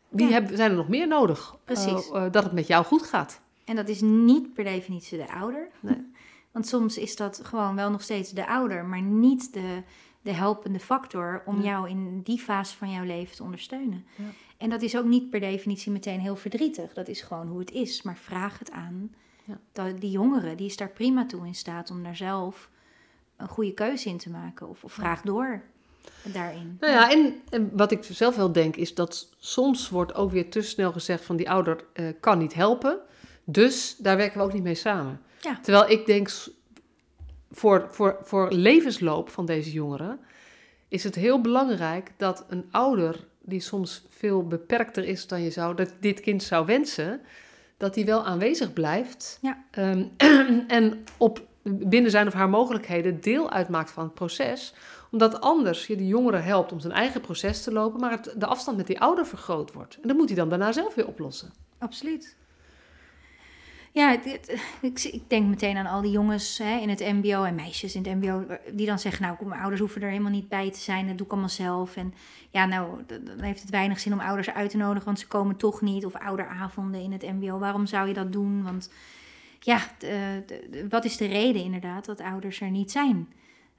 S1: wie ja. hebben, zijn er nog meer nodig?
S2: Precies.
S1: dat het met jou goed gaat.
S2: En dat is niet per definitie de ouder. Nee. Want soms is dat gewoon wel nog steeds de ouder, maar niet de de helpende factor om jou in die fase van jouw leven te ondersteunen. Ja. En dat is ook niet per definitie meteen heel verdrietig. Dat is gewoon hoe het is. Maar vraag het aan. Ja. Die jongere, die is daar prima toe in staat om daar zelf een goede keuze in te maken. Of, of vraag door daarin.
S1: Nou ja, en, en, wat ik zelf wel denk is dat soms wordt ook weer te snel gezegd van die ouder uh, kan niet helpen. Dus daar werken we ook niet mee samen. Ja. Terwijl ik denk, voor, voor, voor levensloop van deze jongeren is het heel belangrijk dat een ouder, die soms veel beperkter is dan je zou, dat dit kind zou wensen, dat die wel aanwezig blijft.
S2: Ja.
S1: Um, en op, binnen zijn of haar mogelijkheden deel uitmaakt van het proces. Omdat anders je de jongere helpt om zijn eigen proces te lopen, maar het, de afstand met die ouder vergroot wordt. En dat moet hij dan daarna zelf weer oplossen.
S2: Absoluut. Ja, ik, ik, denk meteen aan al die jongens hè, in het MBO en meisjes in het MBO, die dan zeggen: Nou, mijn ouders hoeven er helemaal niet bij te zijn, dat doe ik allemaal zelf. En ja, nou, dan heeft het weinig zin om ouders uit te nodigen, want ze komen toch niet. Of ouderavonden in het MBO, waarom zou je dat doen? Want ja, wat is de reden inderdaad dat ouders er niet zijn?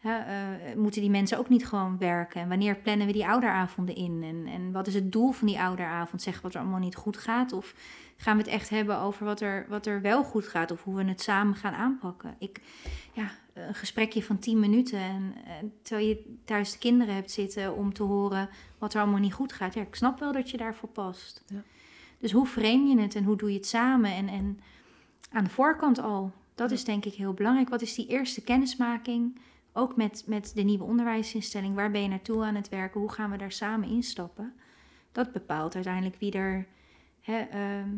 S2: Uh, moeten die mensen ook niet gewoon werken? En wanneer plannen we die ouderavonden in? En, en wat is het doel van die ouderavond? Zeggen wat er allemaal niet goed gaat? Of gaan we het echt hebben over wat er, wat er wel goed gaat? Of hoe we het samen gaan aanpakken? Ik, ja, een gesprekje van 10 minuten. En, terwijl je thuis de kinderen hebt zitten om te horen wat er allemaal niet goed gaat. Ja, ik snap wel dat je daarvoor past. Ja. Dus hoe frame je het en hoe doe je het samen? En, en aan de voorkant al. Dat is denk ik heel belangrijk. Wat is die eerste kennismaking? Ook met, met de nieuwe onderwijsinstelling. Waar ben je naartoe aan het werken? Hoe gaan we daar samen instappen? Dat bepaalt uiteindelijk wie er hè, ehm,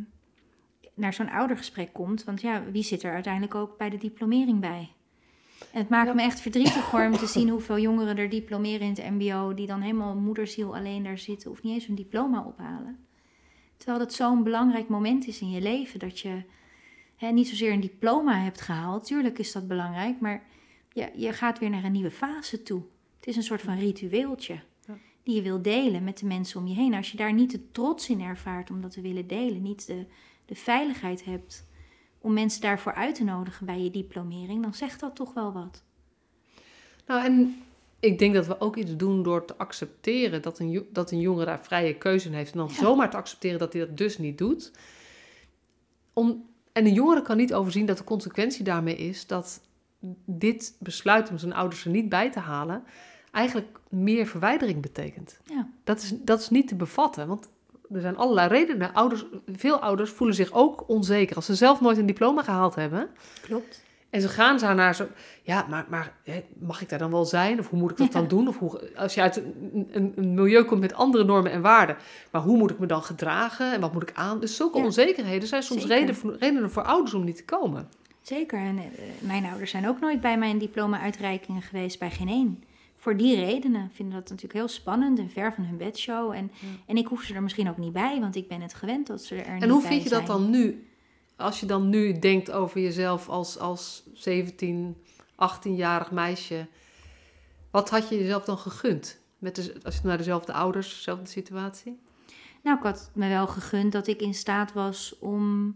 S2: naar zo'n oudergesprek komt. Want ja, wie zit er uiteindelijk ook bij de diplomering bij? En het maakt me echt verdrietig hoor, om te zien hoeveel jongeren er diplomeren in het MBO. die dan helemaal moederziel alleen daar zitten. of niet eens hun diploma ophalen. Terwijl dat zo'n belangrijk moment is in je leven. dat je hè, niet zozeer een diploma hebt gehaald. Tuurlijk is dat belangrijk, maar je, je gaat weer naar een nieuwe fase toe. Het is een soort van ritueeltje die je wil delen met de mensen om je heen. Als je daar niet de trots in ervaart om dat te willen delen, niet de, de veiligheid hebt om mensen daarvoor uit te nodigen bij je diplomering, dan zegt dat toch wel wat.
S1: Nou, en ik denk dat we ook iets doen door te accepteren dat een, dat een jongere daar vrije keuze in heeft. En dan zomaar te accepteren dat hij dat dus niet doet. Om, en een jongere kan niet overzien dat de consequentie daarmee is dat dit besluit om zijn ouders er niet bij te halen, eigenlijk meer verwijdering betekent.
S2: Ja.
S1: Dat, is, dat is niet te bevatten, want er zijn allerlei redenen. Ouders, veel ouders voelen zich ook onzeker als ze zelf nooit een diploma gehaald hebben.
S2: Klopt.
S1: En ze gaan zo naar zo, ja, maar, maar mag ik daar dan wel zijn? Of hoe moet ik dat dan doen? Of hoe, als je uit een, een, een, milieu komt met andere normen en waarden, maar hoe moet ik me dan gedragen? En wat moet ik aan? Dus zulke onzekerheden zijn soms redenen, redenen voor ouders om niet te komen.
S2: Zeker. En eh, mijn ouders zijn ook nooit bij mijn diploma-uitreikingen geweest, bij geen één. Voor die redenen vinden dat natuurlijk heel spannend en ver van hun bedshow. En, en ik hoef ze er misschien ook niet bij, want ik ben het gewend dat ze er en
S1: niet En hoe vind je dat dan nu? Als je dan nu denkt over jezelf als, als 17, 18-jarig meisje, wat had je jezelf dan gegund? Met de, als je naar dezelfde ouders, dezelfde situatie?
S2: Nou, ik had me wel gegund dat ik in staat was om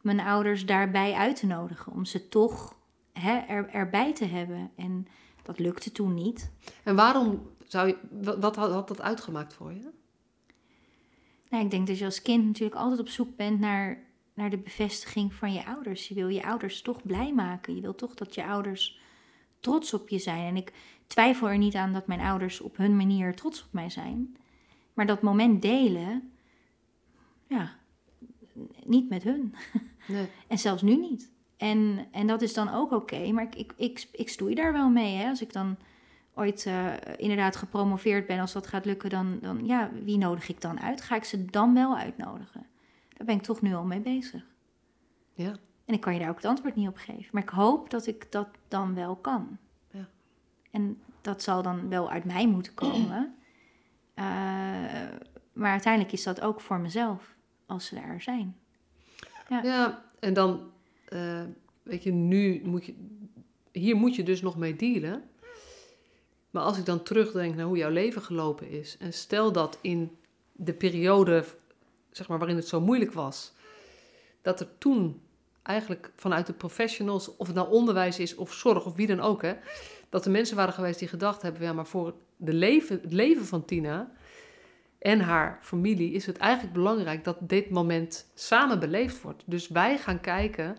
S2: mijn ouders daarbij uit te nodigen. Om ze toch hè, er, erbij te hebben. En dat lukte toen niet.
S1: En waarom zou je, wat had, had dat uitgemaakt voor je?
S2: Nou, ik denk dat je als kind natuurlijk altijd op zoek bent naar, naar de bevestiging van je ouders. Je wil je ouders toch blij maken. Je wil toch dat je ouders trots op je zijn. En ik twijfel er niet aan dat mijn ouders op hun manier trots op mij zijn. Maar dat moment delen, ja, niet met hun. Nee. en zelfs nu niet. En, en dat is dan ook oké, maar ik, ik, ik, ik stoei daar wel mee. Hè? Als ik dan ooit uh, inderdaad gepromoveerd ben, als dat gaat lukken, dan, dan ja, wie nodig ik dan uit? Ga ik ze dan wel uitnodigen? Daar ben ik toch nu al mee bezig.
S1: Ja.
S2: En ik kan je daar ook het antwoord niet op geven. Maar ik hoop dat ik dat dan wel kan.
S1: Ja.
S2: En dat zal dan wel uit mij moeten komen. Uh, maar uiteindelijk is dat ook voor mezelf, als ze er zijn.
S1: Ja, ja en dan, uh, weet je, nu moet je, hier moet je dus nog mee dealen. Maar als ik dan terugdenk naar hoe jouw leven gelopen is, en stel dat in de periode, zeg maar, waarin het zo moeilijk was, dat er toen eigenlijk vanuit de professionals, of het nou onderwijs is of zorg of wie dan ook, hè, dat er mensen waren geweest die gedacht hebben, ja, maar voor de leven, het leven van Tina en haar familie is het eigenlijk belangrijk dat dit moment samen beleefd wordt. Dus wij gaan kijken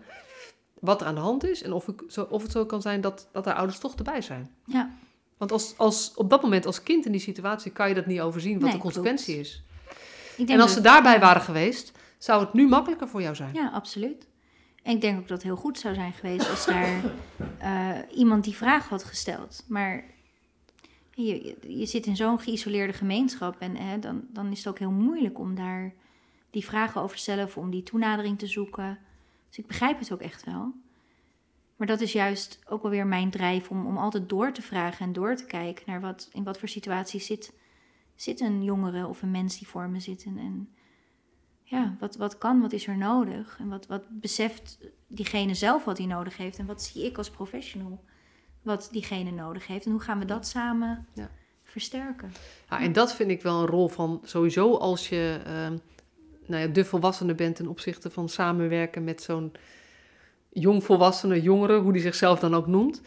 S1: wat er aan de hand is en of, ik, of het zo kan zijn dat, dat haar ouders toch erbij zijn.
S2: Ja.
S1: Want als, als, op dat moment als kind in die situatie kan je dat niet overzien wat de consequentie is. en als ze daarbij waren geweest, zou het nu makkelijker voor jou zijn.
S2: Ja, absoluut. En ik denk ook dat het heel goed zou zijn geweest als daar uh, iemand die vraag had gesteld. Maar je, je zit in zo'n geïsoleerde gemeenschap en hè, dan, dan is het ook heel moeilijk om daar die vragen over te stellen om die toenadering te zoeken. Dus ik begrijp het ook echt wel. Maar dat is juist ook wel weer mijn drijf om, om altijd door te vragen en door te kijken naar wat, in wat voor situaties zit, zit een jongere of een mens die voor me zit. En, en ja, wat, wat kan, wat is er nodig? En wat, wat beseft diegene zelf wat hij nodig heeft? En wat zie ik als professional wat diegene nodig heeft? En hoe gaan we dat samen ja. versterken?
S1: Ja, en dat vind ik wel een rol van sowieso als je uh, nou ja, de volwassene bent ten opzichte van samenwerken met zo'n jongvolwassene, jongere, hoe die zichzelf dan ook noemt,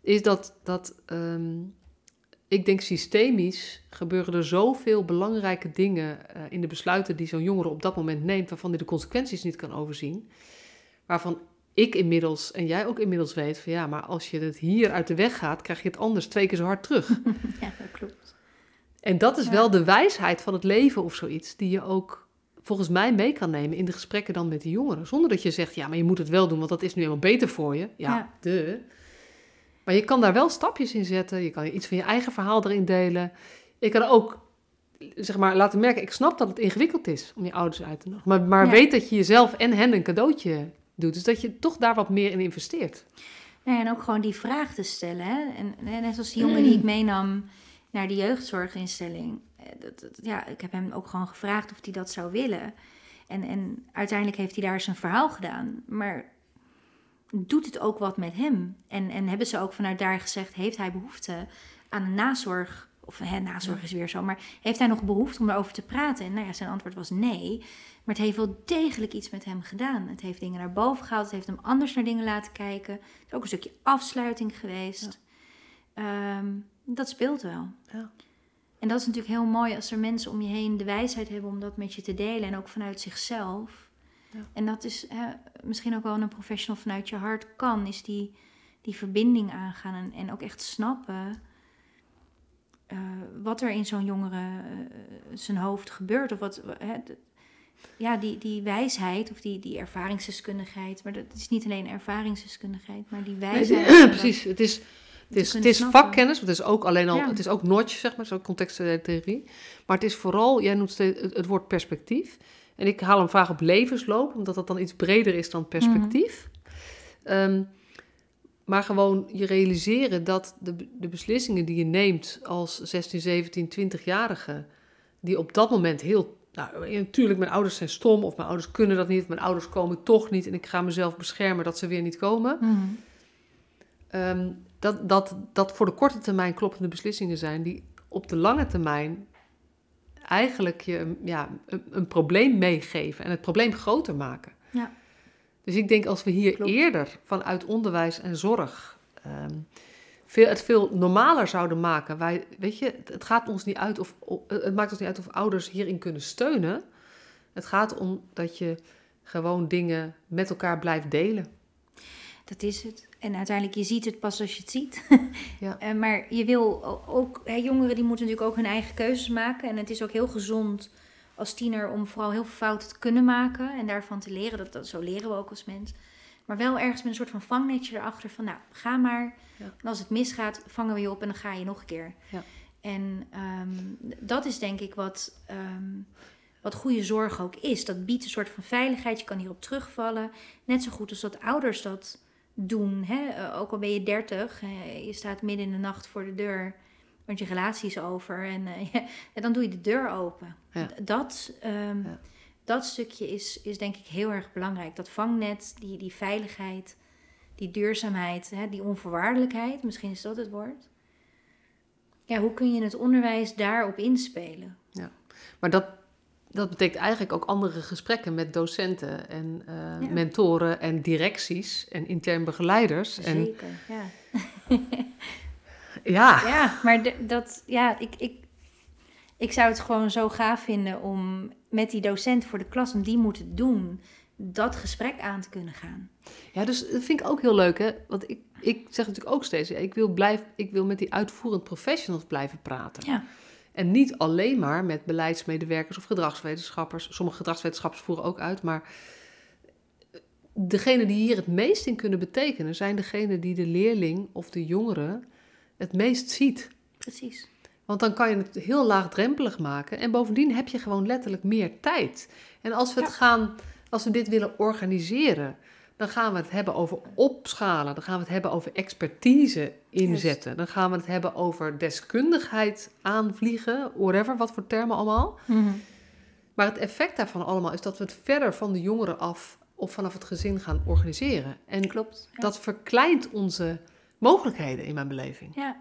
S1: is dat, dat um, ik denk systemisch gebeuren er zoveel belangrijke dingen uh, in de besluiten die zo'n jongere op dat moment neemt, waarvan hij de consequenties niet kan overzien. Waarvan ik inmiddels en jij ook inmiddels weet van ja, maar als je het hier uit de weg gaat, krijg je het anders twee keer zo hard terug.
S2: Ja, dat klopt.
S1: En dat is wel de wijsheid van het leven of zoiets, die je ook volgens mij mee kan nemen in de gesprekken dan met de jongeren. Zonder dat je zegt, ja, maar je moet het wel doen, want dat is nu helemaal beter voor je. Ja, ja. de. Maar je kan daar wel stapjes in zetten. Je kan iets van je eigen verhaal erin delen. Je kan ook, zeg maar, laten merken, ik snap dat het ingewikkeld is om je ouders uit te nodigen. Maar, maar weet dat je jezelf en hen een cadeautje doet. Dus dat je toch daar wat meer in investeert.
S2: Ja, en ook gewoon die vraag te stellen. Hè? En, net als die jongen die ik meenam naar de jeugdzorginstelling. Eh, dat, ja, ik heb hem ook gewoon gevraagd of hij dat zou willen. En, en uiteindelijk heeft hij daar zijn verhaal gedaan. Maar doet het ook wat met hem? En, en hebben ze ook vanuit daar gezegd: heeft hij behoefte aan een nazorg? Of hè, nazorg is weer zo, maar heeft hij nog behoefte om daarover te praten? En nou ja, zijn antwoord was nee. Maar het heeft wel degelijk iets met hem gedaan. Het heeft dingen naar boven gehaald. Het heeft hem anders naar dingen laten kijken. Het is ook een stukje afsluiting geweest. Ehm, dat speelt wel.
S1: Ja.
S2: En dat is natuurlijk heel mooi als er mensen om je heen de wijsheid hebben om dat met je te delen. En ook vanuit zichzelf. Ja. En dat is hè, misschien ook wel een professional vanuit je hart kan. Is die, die verbinding aangaan. En, en ook echt snappen uh, wat er in zo'n jongere uh, zijn hoofd gebeurt. Of wat, ja, die, die wijsheid of die, die ervaringsdeskundigheid. Maar dat is niet alleen ervaringsdeskundigheid, maar die wijsheid.
S1: Nee, precies, het is, het is, het is vakkennis, het is ook alleen al, het is ook notch, zeg maar, zo'n contextuele Maar het is vooral, jij noemt steeds het, het, woord perspectief. En ik haal hem vaak op levensloop, omdat dat dan iets breder is dan perspectief. Mm um, maar gewoon je realiseren dat de, de beslissingen die je neemt als 16, 17, 20-jarige, die op dat moment heel nou, natuurlijk, mijn ouders zijn stom of mijn ouders kunnen dat niet, mijn ouders komen toch niet en ik ga mezelf beschermen dat ze weer niet komen.
S2: Mm
S1: dat, dat, dat voor de korte termijn kloppende beslissingen zijn die op de lange termijn eigenlijk je ja, een, een probleem meegeven en het probleem groter maken.
S2: Ja.
S1: Dus ik denk als we hier
S2: Klopt.
S1: eerder vanuit onderwijs en zorg ehm, veel, het veel normaler zouden maken. Wij, weet je, het, het gaat ons niet uit of o- het maakt ons niet uit of ouders hierin kunnen steunen. Het gaat om dat je gewoon dingen met elkaar blijft delen.
S2: Dat is het. En uiteindelijk, je ziet het pas als je het ziet.
S1: Ja.
S2: Eh, maar je wil ook, hè, jongeren die moeten natuurlijk ook hun eigen keuzes maken. En het is ook heel gezond als tiener om vooral heel veel fouten te kunnen maken. En daarvan te leren. Dat, dat, zo leren we ook als mens. Maar wel ergens met een soort van vangnetje erachter van, nou, ga maar.
S1: Ja.
S2: En als het misgaat, vangen we je op en dan ga je nog een keer.
S1: Ja.
S2: En ehm, dat is denk ik wat, ehm, wat goede zorg ook is. Dat biedt een soort van veiligheid. Je kan hierop terugvallen. Net zo goed als dat ouders dat doen. Hè? Eh, ook al ben je dertig, je staat midden in de nacht voor de deur, want je relatie is over. En eh, ja, en dan doe je de deur open.
S1: Ja.
S2: Dat, ehm,
S1: Ja.
S2: Dat stukje is, is denk ik heel erg belangrijk. Dat vangnet, die, die veiligheid, die duurzaamheid, hè? die onvoorwaardelijkheid, misschien is dat het woord. Ja, hoe kun je het onderwijs daarop inspelen?
S1: Maar dat, dat betekent eigenlijk ook andere gesprekken met docenten en eh,
S2: Ja.
S1: mentoren en directies en intern begeleiders. En
S2: Zeker, ja.
S1: ja,
S2: Ja, maar dat, ja, ik, ik, ik zou het gewoon zo gaaf vinden om met die docent voor de klas, om die moeten doen, dat gesprek aan te kunnen gaan.
S1: Ja, dus dat vind ik ook heel leuk, hè? Want ik, ik zeg natuurlijk ook steeds, ik wil, blijf, ik wil met die uitvoerend professionals blijven praten.
S2: Ja.
S1: En niet alleen maar met beleidsmedewerkers of gedragswetenschappers. Sommige gedragswetenschappers voeren ook uit, maar degene die hier het meest in kunnen betekenen, zijn degenen die de leerling of de jongere het meest ziet.
S2: Precies.
S1: Want dan kan je het heel laagdrempelig maken. En bovendien heb je gewoon letterlijk meer tijd. En als we, het
S2: Ja.
S1: gaan, als we dit willen organiseren, dan gaan we het hebben over opschalen. Dan gaan we het hebben over expertise inzetten. Dan gaan we het hebben over deskundigheid aanvliegen. Whatever, wat voor termen allemaal. Maar het effect daarvan allemaal is dat we het verder van de jongeren af of vanaf het gezin gaan organiseren. En
S2: Klopt. Ja.
S1: dat verkleint onze mogelijkheden in mijn beleving.
S2: Ja,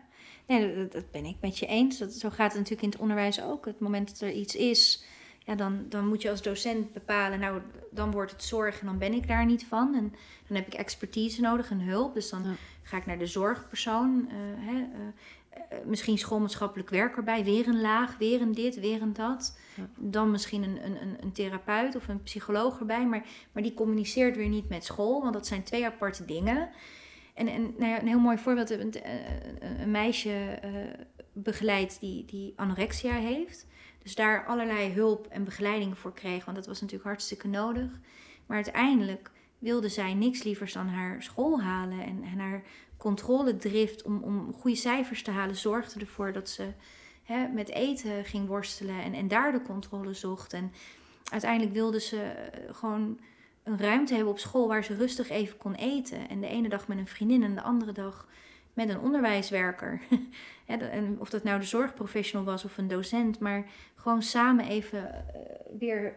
S2: nee, dat, dat ben ik met je eens. Dat, zo gaat het natuurlijk in het onderwijs ook. Het moment dat er iets is, ja, dan, dan moet je als docent bepalen, nou, dan wordt het zorg en dan ben ik daar niet van. En dan heb ik expertise nodig en hulp. Dus dan
S1: Ja.
S2: ga ik naar de zorgpersoon, eh, hè, eh, eh, misschien schoolmaatschappelijk werker bij, weer een laag, weer een dit, weer een dat.
S1: Ja.
S2: Dan misschien een, een, een, een therapeut of een psycholoog erbij, maar, maar die communiceert weer niet met school, want dat zijn twee aparte dingen. En, nou een heel mooi voorbeeld, een, een, een meisje eh begeleid die, die anorexia heeft. Dus daar allerlei hulp en begeleiding voor kreeg, want dat was natuurlijk hartstikke nodig. Maar uiteindelijk wilde zij niks lievers dan haar school halen en, en haar controledrift om, om goede cijfers te halen zorgde ervoor dat ze hè, met eten ging worstelen en, en daar de controle zocht. En uiteindelijk wilde ze eh, gewoon een ruimte hebben op school waar ze rustig even kon eten. En de ene dag met een vriendin en de andere dag met een onderwijswerker. En of dat nou de zorgprofessional was of een docent, maar gewoon samen even eh, weer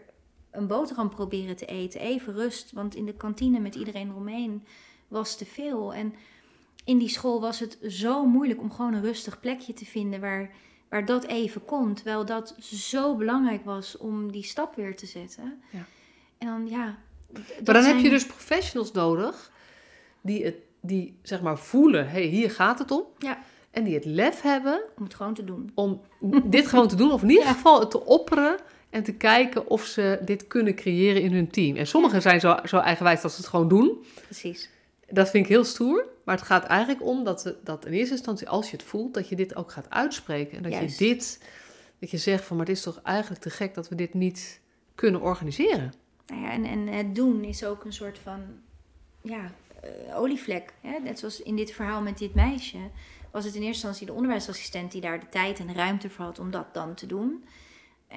S2: een boterham proberen te eten. Even rust, want in de kantine met iedereen eromheen was te veel. En in die school was het zo moeilijk om gewoon een rustig plekje te vinden waar, waar dat even kon. Terwijl dat zo belangrijk was om die stap weer te zetten.
S1: Ja.
S2: En dan ja.
S1: Maar dan heb je dus professionals nodig die, het, die zeg maar voelen, hé, hey, hier gaat het om.
S2: Ja.
S1: En die het lef hebben
S2: Om het gewoon te doen.
S1: om dit gewoon te doen. Of in ieder geval het te opperen en te kijken of ze dit kunnen creëren in hun team. En sommigen zijn zo, zo eigenwijs dat ze het gewoon doen.
S2: Precies.
S1: Dat vind ik heel stoer. Maar het gaat eigenlijk om dat, dat in eerste instantie, als je het voelt, dat je dit ook gaat uitspreken. En dat
S2: Juist.
S1: je dit, dat je zegt van, maar het is toch eigenlijk te gek dat we dit niet kunnen organiseren.
S2: Nou en, en het doen is ook een soort van ja, eh, olievlek. Hè? Net zoals in dit verhaal met dit meisje. Was het in eerste instantie de onderwijsassistent die daar de tijd en de ruimte voor had om dat dan te doen.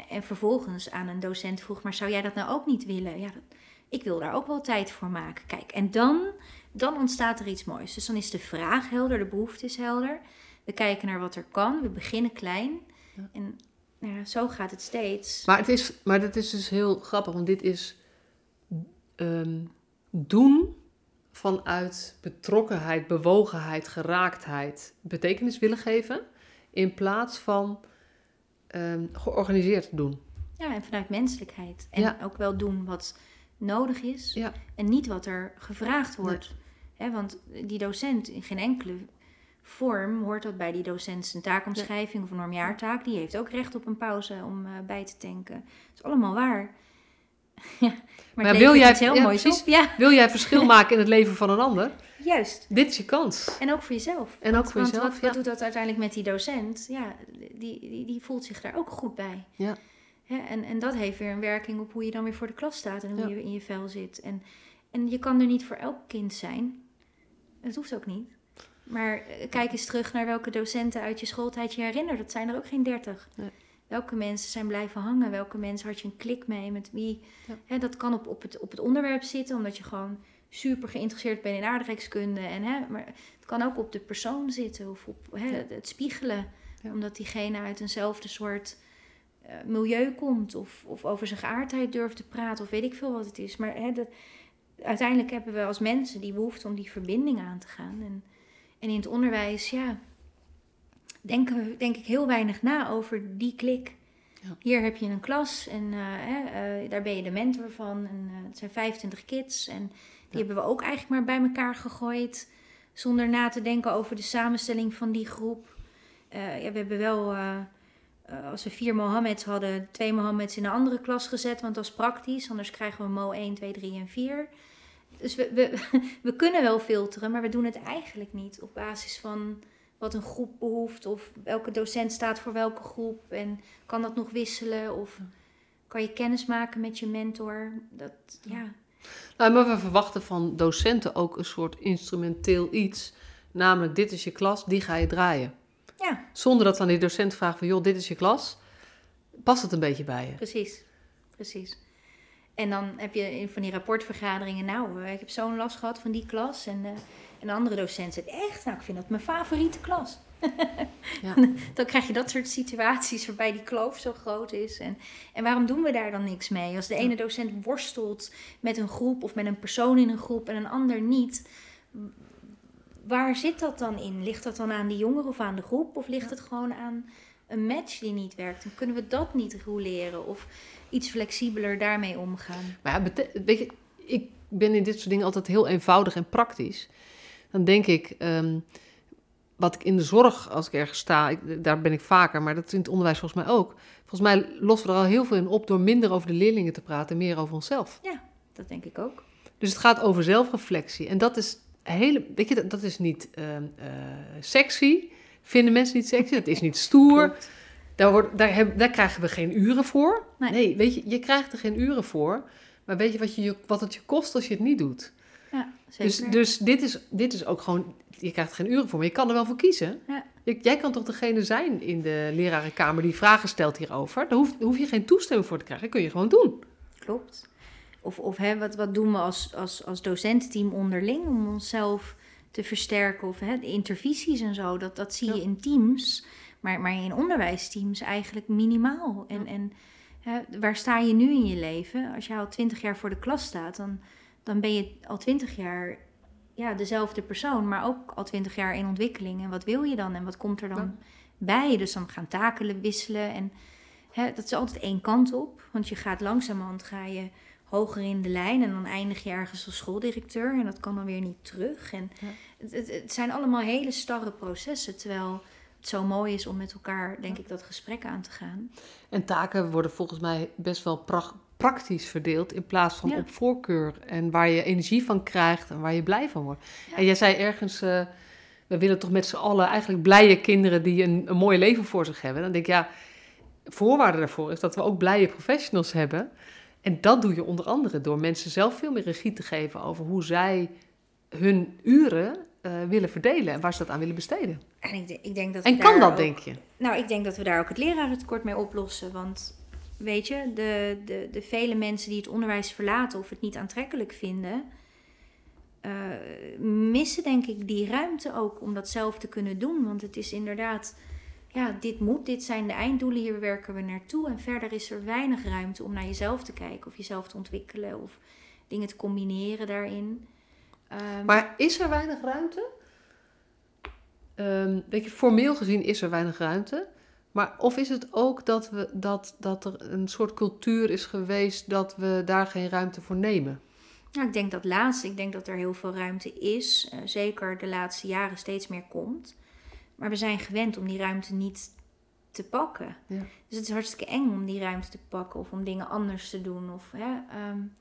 S2: En vervolgens aan een docent vroeg, maar zou jij dat nou ook niet willen? Ja, dat- ik wil daar ook wel tijd voor maken. Kijk, en dan, dan ontstaat er iets moois. Dus dan is de vraag helder, de behoefte is helder. We kijken naar wat er kan, we beginnen klein.
S1: Ja.
S2: En ja, zo gaat het steeds.
S1: Maar het is, maar dat is dus heel grappig, want dit is ehm, doen vanuit betrokkenheid, bewogenheid, geraaktheid, betekenis willen geven in plaats van ehm, georganiseerd doen.
S2: Ja, en vanuit menselijkheid. En
S1: Ja.
S2: ook wel doen wat nodig is
S1: Ja.
S2: en niet wat er gevraagd wordt. Want die docent in geen enkele vorm hoort dat bij die docent zijn taakomschrijving of een normjaartaak. Die heeft ook recht op een pauze om eh, bij te tanken. Dat is allemaal waar. ja, maar,
S1: wil jij-
S2: heel
S1: ja,
S2: moois
S1: precies.
S2: op. Ja,
S1: Wil jij verschil maken in het leven van een ander?
S2: juist.
S1: Dit is je kans.
S2: En ook voor jezelf.
S1: En ook voor
S2: want
S1: jezelf,
S2: Wat, wat
S1: ja.
S2: doet dat uiteindelijk met die docent? Ja, die, die, die voelt zich daar ook goed bij.
S1: Ja.
S2: En, en dat heeft weer een werking op hoe je dan weer voor de klas staat en hoe je in je vel zit. En, en je kan er niet voor elk kind zijn. Dat hoeft ook niet. Maar eh, kijk eens terug naar welke docenten uit je schooltijd je herinnert. Dat zijn er ook geen dertig.
S1: Nee.
S2: Welke mensen zijn blijven hangen? Welke mensen had je een klik mee? Met wie?
S1: Ja.
S2: Dat kan op, op, het, op het onderwerp zitten, omdat je gewoon super geïnteresseerd bent in aardrijkskunde. En, hè, maar het kan ook op de persoon zitten of op het spiegelen.
S1: Ja.
S2: Omdat diegene uit eenzelfde soort eh, milieu komt of, of over zijn geaardheid durft te praten of weet ik veel wat het is. Maar hè, dat, uiteindelijk hebben we als mensen die behoefte om die verbinding aan te gaan. En, en in het onderwijs, ja, denken we denk ik heel weinig na over die klik.
S1: Ja.
S2: Hier heb je een klas en eh, eh, daar ben je de mentor van. En eh, het zijn 25 kids en die
S1: Ja.
S2: hebben we ook eigenlijk maar bij elkaar gegooid. Zonder na te denken over de samenstelling van die groep. Ja, we hebben wel, als we vier Mohammeds hadden, twee Mohammeds in een andere klas gezet. Want dat is praktisch, anders krijgen we Mo 1, 2, 3 en 4. Dus we, we, we kunnen wel filteren, maar we doen het eigenlijk niet op basis van wat een groep behoeft. Of welke docent staat voor welke groep. En kan dat nog wisselen? Of kan je kennis maken met je mentor? Dat, ja.
S1: Nou, maar we verwachten van docenten ook een soort instrumenteel iets. Namelijk, dit is je klas, die ga je draaien.
S2: ja,
S1: Zonder dat dan die docent vraagt van, joh, dit is je klas. Past het een beetje bij je?
S2: precies. Precies. En dan heb je van die rapportvergaderingen, nou, eh, ik heb zo'n last gehad van die klas. En, eh, en de andere docent zegt, echt, nou, ik vind dat mijn favoriete klas.
S1: Ja.
S2: Dan krijg je dat soort situaties waarbij die kloof zo groot is. En, en waarom doen we daar dan niks mee? Als de ene docent worstelt met een groep of met een persoon in een groep en een ander niet. Waar zit dat dan in? Ligt dat dan aan die jongere of aan de groep? Of ligt het gewoon aan een match die niet werkt? Dan kunnen we dat niet roleren of iets flexibeler daarmee omgaan.
S1: Maar ja, weet je, ik ben in dit soort dingen altijd heel eenvoudig en praktisch. Dan denk ik, ehm, wat ik in de zorg, als ik ergens sta, ik- daar ben ik vaker, maar dat is in het onderwijs volgens mij ook. Volgens mij lossen we er al heel veel in op door minder over de leerlingen te praten en meer over onszelf.
S2: Dat denk ik ook.
S1: Dus het gaat over zelfreflectie. En dat is hele, weet je, dat, dat is niet ehm, eh, sexy. Vinden mensen niet sexy? Dat is niet stoer.
S2: Klopt.
S1: Daar, wordt, daar, heb, daar krijgen we geen uren voor.
S2: Nee.
S1: Nee. weet je, je krijgt er geen uren voor. Maar weet je wat, je, wat het je kost als je het niet doet?
S2: Ja,
S1: Dus,
S2: zeker.
S1: dus dit, is, dit is ook gewoon, je krijgt er geen uren voor, maar je kan er wel voor kiezen.
S2: Ja.
S1: Jij kan toch degene zijn in de lerarenkamer die vragen stelt hierover? Daar hoef, hoef je geen toestemming voor te krijgen, dat kun je gewoon doen.
S2: Klopt. Of, of hè, wat, wat doen we als, als, als docententeam onderling om onszelf te versterken? Of hè, de intervisies en zo, dat, dat zie je in teams. Maar, maar in onderwijsteams eigenlijk minimaal. En, en hè, waar sta je nu in je leven? Als je al twintig jaar voor de klas staat, dan, dan ben je al twintig jaar ja, dezelfde persoon. Maar ook al twintig jaar in ontwikkeling. En wat wil je dan? En wat komt er dan
S1: Ja.
S2: bij? Dus dan gaan taken wisselen. En hè, dat is altijd één kant op. Want je gaat langzamerhand ga je hoger in de lijn en dan eindig je ergens als schooldirecteur en dat kan dan weer niet terug. En
S1: Ja.
S2: het, het, het zijn allemaal hele starre processen, terwijl het zo mooi is om met elkaar, denk ik, dat gesprek aan te gaan.
S1: En taken worden volgens mij best wel pra- praktisch verdeeld in plaats van
S2: Ja.
S1: op voorkeur. En waar je energie van krijgt en waar je blij van wordt.
S2: Ja.
S1: En jij zei ergens, eh, we willen toch met z'n allen eigenlijk blije kinderen die een, een mooi leven voor zich hebben. Dan denk ik, ja, voorwaarde daarvoor is dat we ook blije professionals hebben. En dat doe je onder andere door mensen zelf veel meer regie te geven over hoe zij hun uren eh, willen verdelen en waar ze dat aan willen besteden.
S2: En ik, ik denk dat
S1: En kan dat,
S2: ook-
S1: denk je?
S2: Nou, ik denk dat we daar ook het lerarentekort mee oplossen. Want weet je, de, de, de vele mensen die het onderwijs verlaten of het niet aantrekkelijk vinden, eh, missen denk ik die ruimte ook om dat zelf te kunnen doen. Want het is inderdaad, ja, dit moet, dit zijn de einddoelen, hier werken we naartoe. En verder is er weinig ruimte om naar jezelf te kijken of jezelf te ontwikkelen of dingen te combineren daarin. Ehm,
S1: Maar is er weinig ruimte? ehm, weet je, formeel gezien is er weinig ruimte. Maar of is het ook dat, we, dat, dat er een soort cultuur is geweest dat we daar geen ruimte voor nemen?
S2: Nou, ik denk dat laatste. Ik denk dat er heel veel ruimte is. Uh, zeker de laatste jaren steeds meer komt. Maar we zijn gewend om die ruimte niet te pakken. Ja. Dus het is hartstikke eng om die ruimte te pakken of om dingen anders te doen. Of, hè, um,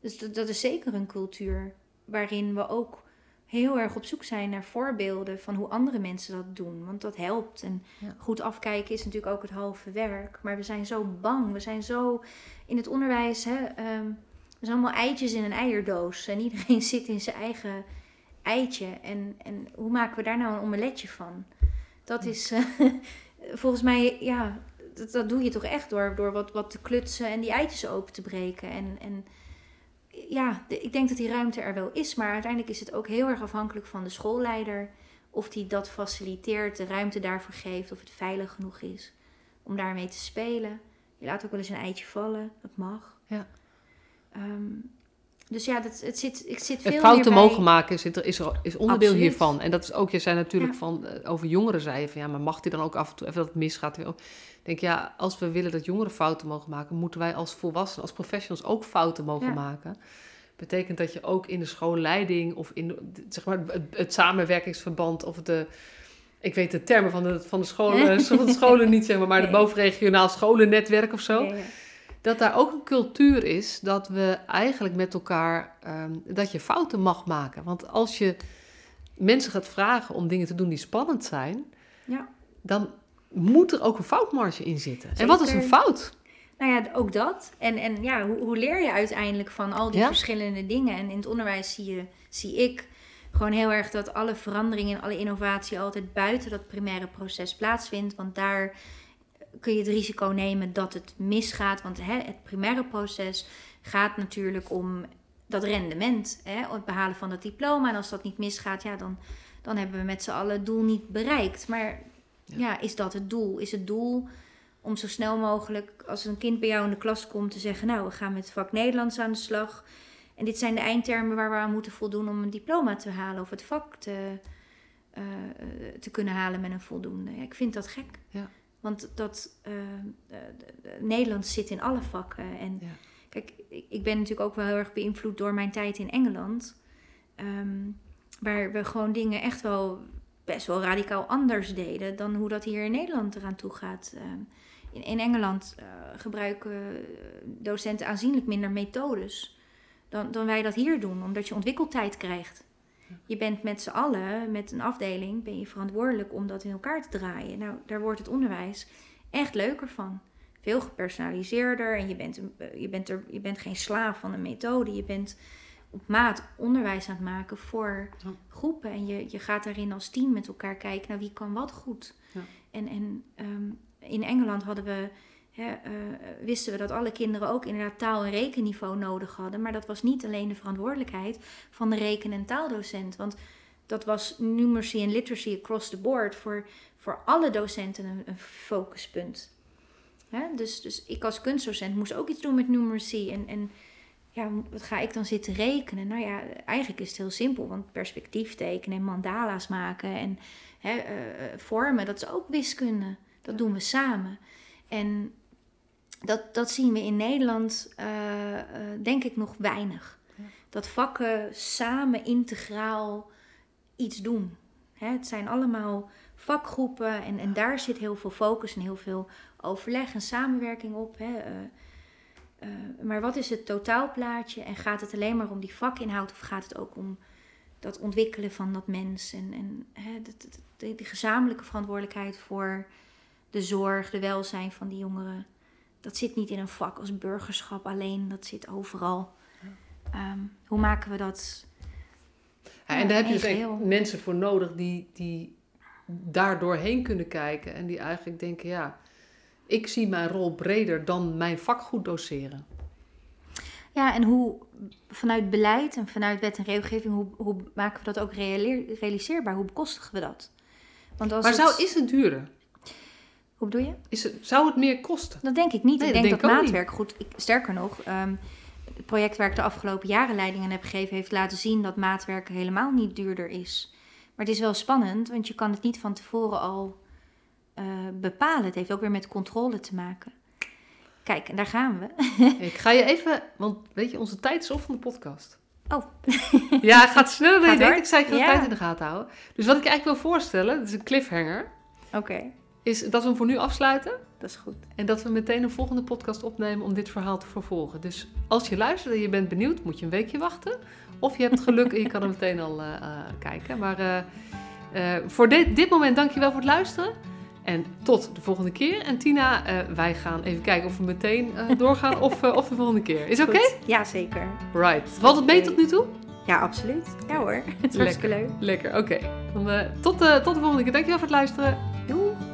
S2: dus dat, dat, is zeker een cultuur waarin we ook heel erg op zoek zijn naar voorbeelden van hoe andere mensen dat doen. Want dat helpt. En goed afkijken is natuurlijk ook het halve werk. Maar we zijn zo bang. We zijn zo in het onderwijs. Hè, um, we zijn allemaal eitjes in een eierdoos. En iedereen zit in zijn eigen eitje. En, en hoe maken we daar nou een omeletje van? Dat is uh, volgens mij, ja, dat, dat, doe je toch echt door, door wat, wat te klutsen en die eitjes open te breken. En, en ja, ik denk dat die ruimte er wel is, maar uiteindelijk is het ook heel erg afhankelijk van de schoolleider. Of die dat faciliteert, de ruimte daarvoor geeft, of het veilig genoeg is om daarmee te spelen. Je laat ook wel eens een eitje vallen, dat mag. Ja. Um, dus ja, dat, het zit, ik zit veel
S1: fouten mogen maken is, is, is onderdeel hiervan. En dat is ook, je zei natuurlijk van, eh, over jongeren zei je van, ja, maar mag die dan ook af en toe even dat het misgaat? Ik denk, ja, als we willen dat jongeren fouten mogen maken, moeten wij als volwassenen, als professionals ook fouten mogen maken. Betekent dat je ook in de schoolleiding of in zeg maar, het, samenwerkingsverband of de, ik weet de termen van de, van de scholen, van de scholen niet, zeg maar, maar nee. het bovenregionaal scholennetwerk of zo. Ja, dat daar ook een cultuur is dat we eigenlijk met elkaar, ehm, dat je fouten mag maken. Want als je mensen gaat vragen om dingen te doen die spannend zijn, ja. dan moet er ook een foutmarge in zitten. En wat is een fout?
S2: Nou ja, ook dat. En, en ja, hoe, hoe leer je uiteindelijk van al die verschillende dingen? En in het onderwijs zie, je, zie ik gewoon heel erg dat alle veranderingen en alle innovatie altijd buiten dat primaire proces plaatsvindt. Want daar kun je het risico nemen dat het misgaat. Want hè, het primaire proces gaat natuurlijk om dat rendement, hè, het behalen van dat diploma. En als dat niet misgaat, ja, dan, dan hebben we met z'n allen het doel niet bereikt. Maar ja. is dat het doel? Is het doel om zo snel mogelijk, als een kind bij jou in de klas komt, te zeggen: Nou, we gaan met het vak Nederlands aan de slag. En dit zijn de eindtermen waar we aan moeten voldoen om een diploma te halen of het vak te, uh, te kunnen halen met een voldoende. Ja, ik vind dat gek. Ja. Want dat uh, Nederlands zit in alle vakken. En kijk, ik, ik, ben natuurlijk ook wel heel erg beïnvloed door mijn tijd in Engeland. Um, waar we gewoon dingen echt wel best wel radicaal anders deden dan hoe dat hier in Nederland eraan toe gaat. Um, in, in, Engeland uh, gebruiken docenten aanzienlijk minder methodes dan, dan wij dat hier doen, omdat je ontwikkeltijd krijgt. Je bent met z'n allen, met een afdeling, ben je verantwoordelijk om dat in elkaar te draaien. Nou, daar wordt het onderwijs echt leuker van. Veel gepersonaliseerder en je bent, eh, je bent, er, je bent geen slaaf van een methode. Je bent op maat onderwijs aan het maken voor groepen. En je, je gaat daarin als team met elkaar kijken naar wie kan wat goed. Ja. En, en um, in Engeland hadden we uh, wisten we dat alle kinderen ook inderdaad taal- en rekenniveau nodig hadden. Maar dat was niet alleen de verantwoordelijkheid van de reken- en taaldocent. Want dat was numeracy en literacy across the board voor, voor alle docenten een, een focuspunt. Dus, dus ik als kunstdocent moest ook iets doen met numeracy. En, en ja, wat ga ik dan zitten rekenen? Nou ja, eigenlijk is het heel simpel. Want perspectief tekenen en mandala's maken en hè, uh, vormen, dat is ook wiskunde. Dat doen we samen. En dat, dat zien we in Nederland, uh, uh, denk ik, nog weinig. Dat vakken samen integraal iets doen. Hè, het zijn allemaal vakgroepen en, en daar zit heel veel focus en heel veel overleg en samenwerking op. Hè. Uh, maar wat is het totaalplaatje en gaat het alleen maar om die vakinhoud of gaat het ook om dat ontwikkelen van dat mens en, en hè, de, de gezamenlijke verantwoordelijkheid voor de zorg, de welzijn van die jongeren? Dat zit niet in een vak als burgerschap alleen, dat zit overal. Ehm, hoe maken we dat?
S1: Ja, en daar heb je dus mensen voor nodig die, die daar doorheen kunnen kijken en die eigenlijk denken: ja, ik zie mijn rol breder dan mijn vak goed doseren.
S2: Ja, en hoe vanuit beleid en vanuit wet en regelgeving, hoe, hoe maken we dat ook realiseerbaar? Hoe bekostigen we dat?
S1: Want als maar zou, is het duurder?
S2: Hoe bedoel je?
S1: Is het, zou het meer kosten?
S2: Dat denk ik niet. ik denk, dat, maatwerk goed. Ik, sterker nog, um, het project waar ik de afgelopen jaren leiding aan heb gegeven, heeft laten zien dat maatwerk helemaal niet duurder is. Maar het is wel spannend, want je kan het niet van tevoren al uh, bepalen. Het heeft ook weer met controle te maken. Kijk, en daar gaan we.
S1: ik ga je even, want weet je, onze tijd is op van de podcast.
S2: Oh.
S1: ja, het gaat sneller dan je denkt. Ik zei, ik ga de tijd in de gaten houden. Dus wat ik eigenlijk wil voorstellen, dat is een cliffhanger.
S2: Oké.
S1: Is dat we hem voor nu afsluiten.
S2: Dat is goed.
S1: En dat we meteen een volgende podcast opnemen om dit verhaal te vervolgen. Dus als je luistert en je bent benieuwd, moet je een weekje wachten. Of je hebt geluk en je kan er meteen al uh, uh, kijken. Maar uh, voor dit, dit moment, dankjewel voor het luisteren. En tot de volgende keer. En Tina, wij gaan even kijken of we meteen doorgaan of, of de volgende keer. Is oké? Okay?
S2: Ja, zeker.
S1: Right. Valt het mee tot nu toe?
S2: Ja, absoluut. Ja hoor. Het is hartstikke leuk.
S1: Lekker, oké. Okay. tot, tot de volgende keer. Dankjewel voor het luisteren.
S2: Doei.